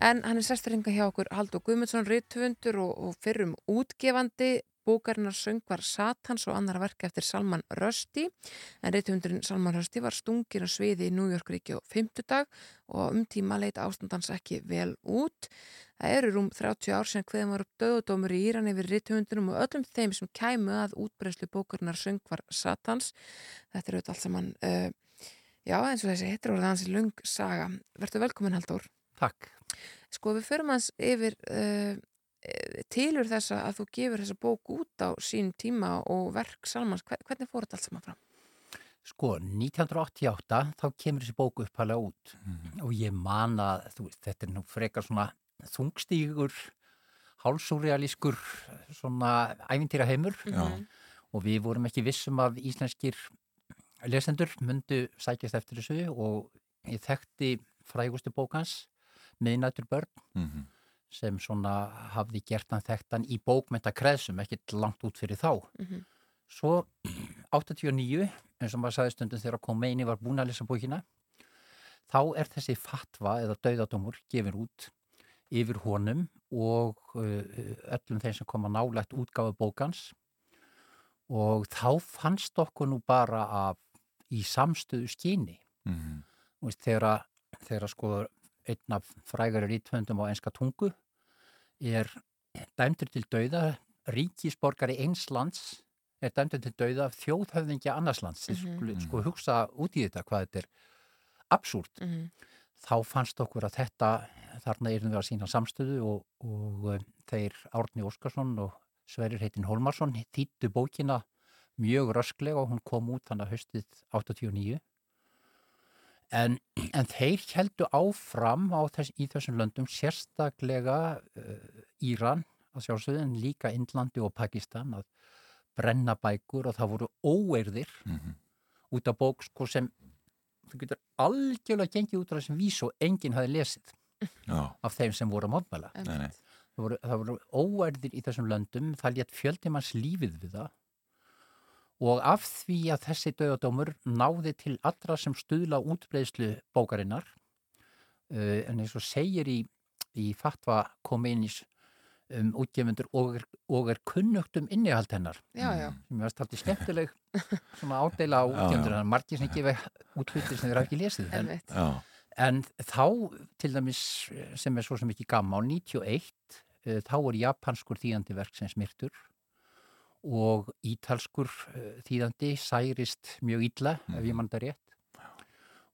S3: en hann er sestur hinga hjá okkur Haldur Guðmundsson, rittvundur og, og fyrrum útgefandi bókarinnar söngvar Satans og annara verka eftir Salman Rushdie en reythundurinn Salman Rushdie var stungin á sviði í New York ríki á fymtudag og um tíma leita ástandans ekki vel út. Það eru rúm 30 ár sem hveðum var upp döðadómur í Íran yfir reythundunum og öllum þeim sem kæmu að útbreyslu bókarinnar söngvar Satans. Þetta er auðvitað allt saman, uh, já eins og þessi hittir orðið hans lung saga. Vertu velkomin Haldur.
S18: Takk.
S3: Sko við förum hans yfir uh, tilur þessa að þú gefur þessa bók út á sín tíma og verk Salmans, Hver- hvernig fór þetta allt saman fram?
S18: Sko, 1988 þá kemur þessi bóku uppalega út og ég man að þú þetta er nú frekar svona þungstígur, hálsúrealískur svona ævintýra heimur
S4: Já.
S18: og við vorum ekki vissum að íslenskir lesendur myndu sækjast eftir þessu og ég þekkti frægustu bókans miðnættur börn
S4: Mhm.
S18: sem svona hafði gert hann þekktan í bókmenta kreðsum, ekkert langt út fyrir þá.
S3: Mhm.
S18: Svo 89, eins og maður sagði stundum þegar Khomeini var búin að lesa bókina, þá er þessi fatva eða dauðadómur gefin út yfir honum og uh, öllum þeim sem koma nálægt útgáfu bókans og þá fannst okkur nú bara að í samstöðu skyni
S4: Mhm.
S18: Þú veist, þegar, þegar sko einn af frægari rítvöndum á enska tungu er dæmdur til dauða ríkisborgari eins lands er dæmdur til dauða af þjóðhöfðingja annars lands
S3: Mhm.
S18: skulu sko hugsa út í þetta hvað þetta er absúrt
S3: Mhm.
S18: Þá fannst okkur að þetta þarna erum við að sína samstöðu og, og um, þeir Árni Óskarsson og Sverrir heitin Holmarsson þýttu bókina mjög rösklega og hún kom út þannig að haustið 89 en, en þeir heldu áfram á þess, í þessum löndum sérstaklega uh, Íran að sjálfsögðu en líka Indlandi og Pakistan að brenna bækur og það voru óeirðir
S4: Mhm.
S18: út af bók sko sem þú getur algjörlega gengið út af þessum vísu og enginn hafi lesið
S4: Já.
S18: af þeim sem voru að mótmæla
S4: Nei, nei.
S18: það voru, það voru óærðir í þessum löndum það létt fjöldimanns lífið við það og af því að þessi döðadómur náði til allra sem stuðla útbreiðslu bókarinnar uh, en eins og segir í, í fatva kominis um útgefundur og er, og er kunnugt um innihald hennar
S3: Já, já.
S18: sem ég veist alltaf skemmtileg svona ádeila á útgefundur hann margir sem gefa út hlutir sem þeir hafa ekki lesið en. En þá, til dæmis, sem er svo sem ekki gamma, á 91, uh, þá er japanskur þýðandi verksins myrtur og ítalskur uh, þýðandi særist mjög illa, ef ég mann það rétt.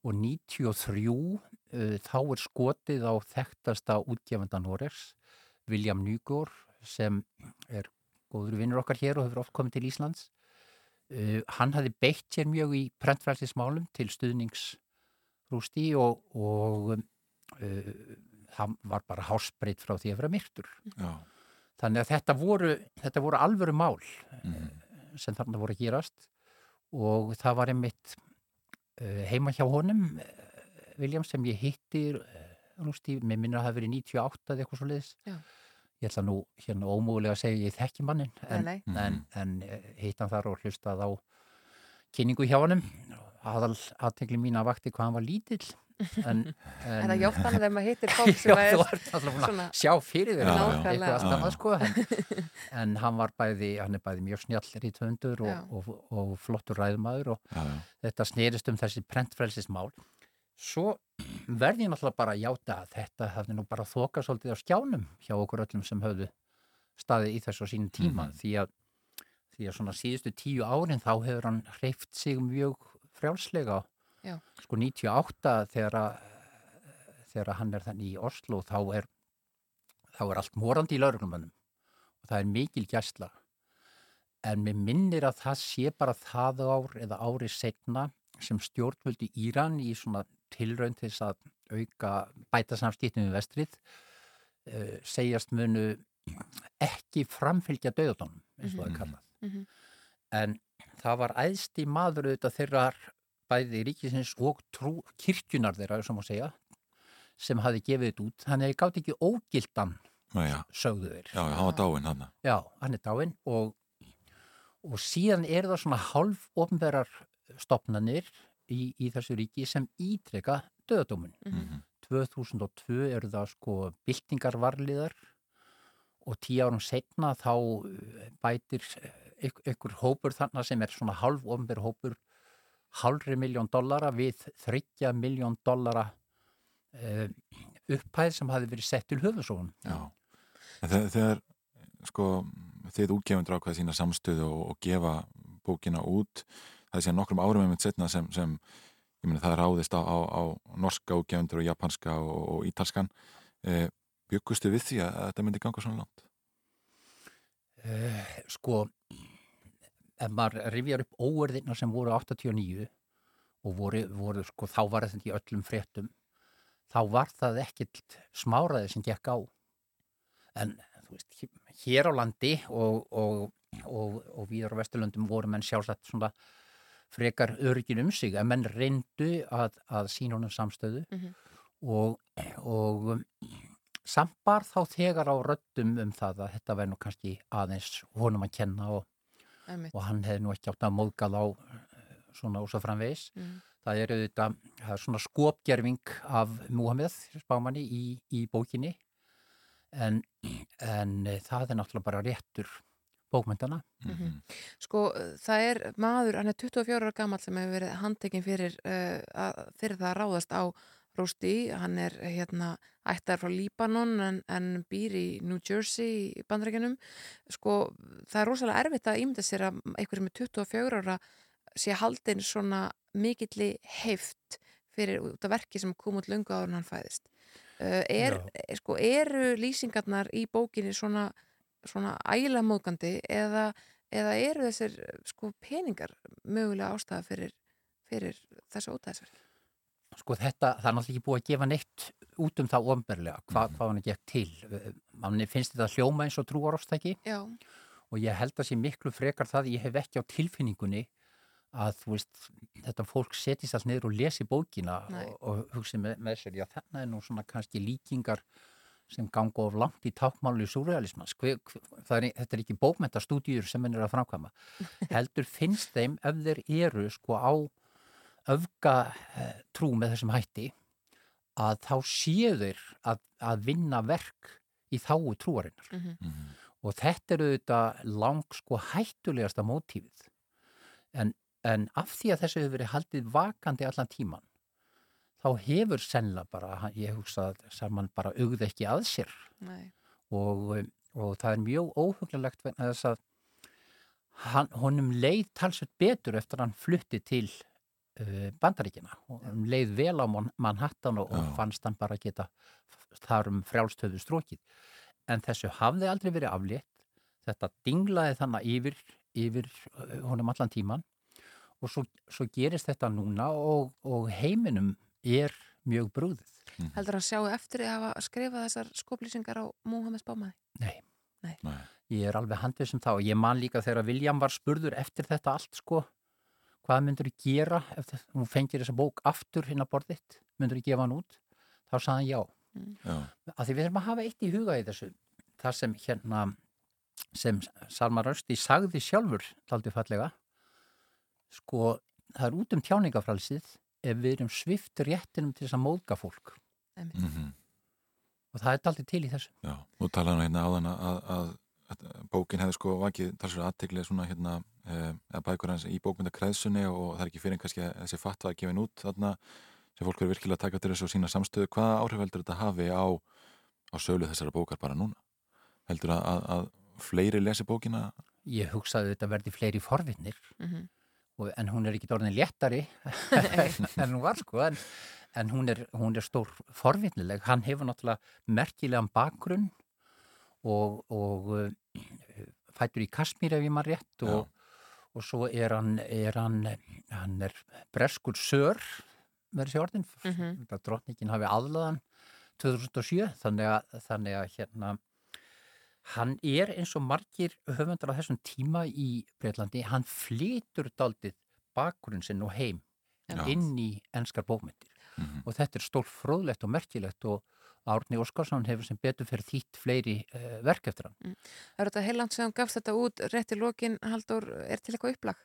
S18: Og 93, uh, þá er skotið á þekktasta útgefanda Noregs, William Nygård, sem er góður vinnur okkar hér og hefur oft komið til Íslands. Uh, hann hafði beitt sér mjög í prentfrælsismálum til stuðnings rústi og, og uh, það var bara hásbreyt frá því að vera myrtur.
S4: Já.
S18: Þannig að þetta voru, þetta voru alvöru mál mm. sem þarna voru að gerast og það var einmitt uh, heima hjá honum, uh, William, sem ég hitti rústi, með minna að það hafi verið 98 eða eitthvað svo leiðis.
S3: Já.
S18: Ég ætla nú hérna ómúlega að segja ég þekki mannin en,
S3: Nei,
S18: en, en eh, hitt hann þar og hlustað á kynningu hjá honum aðal aðtegli mín að vakti hvað hann var lítill en,
S3: En það hjátt hann þegar maður hittir fólk sem
S18: Já,
S3: er svona-
S18: sjá fyrir þér eitthvað annað
S3: já.
S18: sko en, en hann var bæði, hann er bæði mjög snjall í tvöndur
S3: Já.
S18: og, og, og flottur ræðumæður og
S4: Já, já.
S18: þetta snerist um þessi prentfrelsismál svo verði ég náttúrulega bara að játa að þetta hafði nú bara þokað svolítið á skjánum hjá okkur öllum sem höfðu staðið í þessu á sínum tíma. Því, að, því að svona síðustu tíu árin þá hefur hann hreift sig mjög frjálslega.
S3: Já.
S18: sko 98 þegar þegar hann er þannig í Oslo þá er, þá er allt morandi í lauruglumönnum og það er mikil gæsla. En mér minnir að það sé bara það ár eða ári setna sem stjórnvöldi Íran í svona tilraun til að auka bæta samskiptum við vestrið uh, segjast munu ekki framfylgja döðdónum eins og það er kallað
S3: Mhm.
S18: en það var æðsti maður auðvitað þeirra bæði ríkisins og trú, kirkjunar þeirra sem segja sem hafi gefið þetta út þannig að ég gátt ekki ógildan
S4: já.
S18: sögðu þeir
S4: Já, hann var dáinn hann.
S18: Já, hann er dáinn og, og síðan eru það svona hálf ofnverðar stopnanir í, í þessu ríki sem ítreka döðadómun.
S4: Mhm.
S18: 2002 eru það sko byltingarvarliðar og tíu árum setna þá eh, bætir ykkur hópur þarna sem er svona halv ofnbyr hópur halvri miljón dollara við þryggja miljón dollara uh, upphæð sem hafi verið sett til höfusóun.
S4: Já. En þegar, þegar sko, þið útgefundur ákveða sína samstöðu og, og gefa bókina út það er síðan nokkrum árum einmitt setna sem, sem meni það ráðist á, á, á norska útgefundur og japanska og, og ítalskan eh, byggustu við því að, þetta myndi ganga svona langt?
S18: Uh, sko, ef maður rifjar upp óverðina sem voru 89 og voru, voru sko, þá var þetta í öllum fréttum, þá var það ekkert smáraði sem gekk á. En veist, hér á landi og, og, og, og víðar á Vesturlöndum voru menn sjálfsagt svona frekar örgin um sig að menn reyndu að, að sína honum samstöðu
S3: Mhm.
S18: og, og um, samt bar þá þegar á röddum um það að þetta væri nú kannski aðeins honum að kenna og, og hann hefði nú ekki átt að móðgað á eh, svona og svo framvegis.
S3: Mhm.
S18: Það er auðvitað það er svona skopgerfing af Múhammed spámanni í, í bókinni en, en eh, það er náttúrulega bara réttur bókmyndana.
S3: Mhm. Sko, það er maður, hann er 24 ára gammal sem hefur verið handtekinn fyrir, uh, að, fyrir það að ráðast á Rústi, hann er hérna ættar frá Líbanon en, en býr í New Jersey í bandarækjunum. Sko, það er rosalega erfitt að ímynda sér að einhver sem er 24 ára sé haldinn svona mikilli heift fyrir út af verki sem kom út löngu áður en hann fæðist. Uh, er, sko, eru lýsingarnar í bókinni svona svona ægilega móðgandi eða, eða eru þessir sko, peningar mögulega ástæða fyrir, fyrir þessu ótæðisverki?
S18: Sko þetta, það er náttúrulega ekki búið að gefa neitt út um það ofnberlega, hva, hvað hann gekk til. Manni finnst þetta hljóma eins og trúarostæki
S3: Já.
S18: og ég held að sé miklu frekar það, ég hef ekki á tilfinningunni að þú veist, þetta fólk setjist alls niður og lesi bókina
S3: Nei.
S18: og, og hugsi með, með sér, já þarna er nú svona kannski líkingar sem ganga of langt í tákmáli surrealismans. Hver, hver, er, þetta er ekki bókmentastúdíur sem henn er að framkvæma. Heldur finnst þeim ef þeir eru sko á öfga eh, trú með þessum hætti að þá séu þeir að, að vinna verk í þáu trúarinnar.
S3: Mhm.
S18: Og þetta eru þetta lang sko hættulegasta mótífið. En, en af því að þessu hefur verið haldið vakandi allan tíman, þá hefur sennilega bara, hann- ég hugsa að Salman bara augði ekki að sér.
S3: Nei.
S18: og, um, og það er mjög óhuglulegt vegna þess að hann, honum leið talsveit betur eftir að hann flutti til uh, bandaríkina og um leið vel á Man- Manhattan og, og fannst hann bara geta þar um frjálstöðu strókið en þessu hafði aldrei verið aflétt. Þetta dinglaði þannig yfir, yfir uh, honum allan tíman og svo, svo gerist þetta núna og, og heiminum er mjög brúðið
S3: Heldur hann sjáu eftir að hafa skrifað þessar skoplýsingar á Múhammed Spámaði?
S18: Nei.
S3: Nei.
S18: Ég er alveg handið sem það og ég man líka þegar William var spurður eftir þetta allt sko hvað myndur þú gera ef þú fengir þessa bók aftur inn á borðitt myndur þú gefa hann út þá sagði hann já,
S4: Já.
S18: að því við erum að hafa eitt í huga í þessu það sem hérna sem Salman Rösti sagði sjálfur taldi fallega sko það er út um tjáningafrælsið ef við erum svift réttinum til þess að móðga fólk
S4: Mhm.
S18: og það er aldrei til í þessu
S4: Já, þú talaði nú hérna áðan að, að, að, að bókin hefði sko vakið talsverð aðteglið svona hérna eh, eða bækur hans í bókmyndakræðsunni og það er ekki fyrir en kannski að þessi fatt var gefin út þarna sem fólk verður virkilega að taka til þessu og sína samstöðu. Hvaða áhrif heldur þetta hafi á, á sölu þessara bókar bara núna? Heldur að, að, að fleiri lesi bókina?
S18: Ég hugsaði þetta verði fleiri forvittnir
S3: Mhm.
S18: Og, en hún er ekki orðin léttari en hún var sko en, en hún, er, hún er stór forvittnileg hann hefur náttúrulega merkilegan bakgrunn og, og uh, fættur í Kasmír ef ég maður rétt og, og svo er hann, er hann hann er breskur sör verður sér orðin
S3: Mhm.
S18: þetta drottningin hafi aðlaðan 2007 þannig að, þannig að hérna hann er eins og margir höfundar á þessum tíma í Breitlandi, hann flytur daldið bakgrunn sinn og heim
S3: Já.
S18: inn í enskar bókmyndir og þetta er stór fróðlegt og merkilegt og Árni Óskarsson hefur sem betur fyrir þýtt fleiri uh, verk eftir hann.
S3: Það er þetta heiland sem gafst þetta út rétt í lokin, Haldur, er til eitthvað upplag?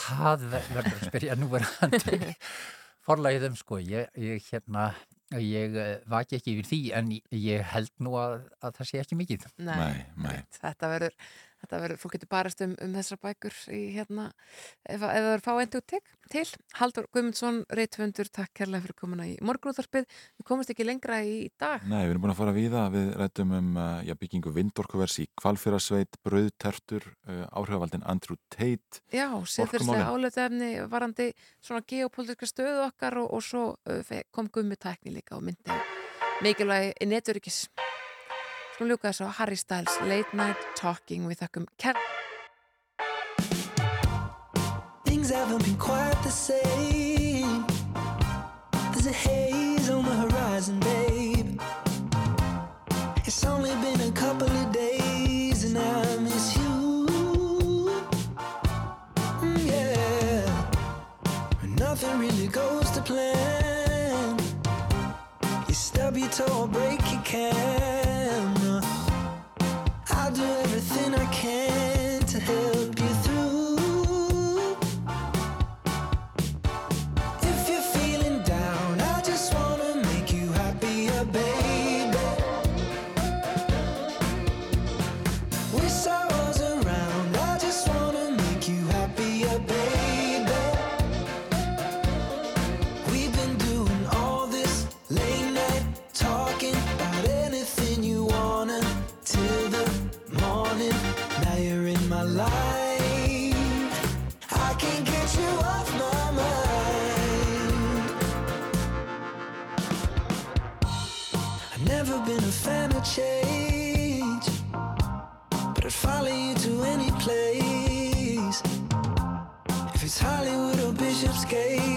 S18: Það ver- verður að spyrja nú verðandi forlægið um sko, ég, ég hérna Ég uh, vaki ekki yfir því en ég- ég held nú að, að það sé ekki mikið.
S3: Nei,
S4: nei.
S3: Þetta verður, þetta verður, fólk getur barast um, um þessar bækur í hérna, ef, það er fá endur til. Haldur Guðmundsson, Reitfundur, takk kærlega fyrir komuna í morgunúþarpið. Við komumst ekki lengra í dag.
S4: Nei, við erum búin að fara við það, við rættum um uh, já, byggingu vindorkuvers í Kvalfyrasveit, Brauðtertur, uh, áhrifavaldin Andrew Tate,
S3: Já,
S4: Orkumálin.
S3: álöfðefni varandi svona geopolítiska stöðu okkar og, og svo uh, kom gummi tækni líka og myndi mikilvægi neturíkis. Skulum ljúka þessu á Harry Styles Late Night Talking við þakkum kær
S14: Things haven't been quite the same. There's a haze on the horizon, babe. It's only been a couple of days and I miss you. Mm, yeah. But nothing really goes to plan. You stub your toe or break your camera. spaceship's gate.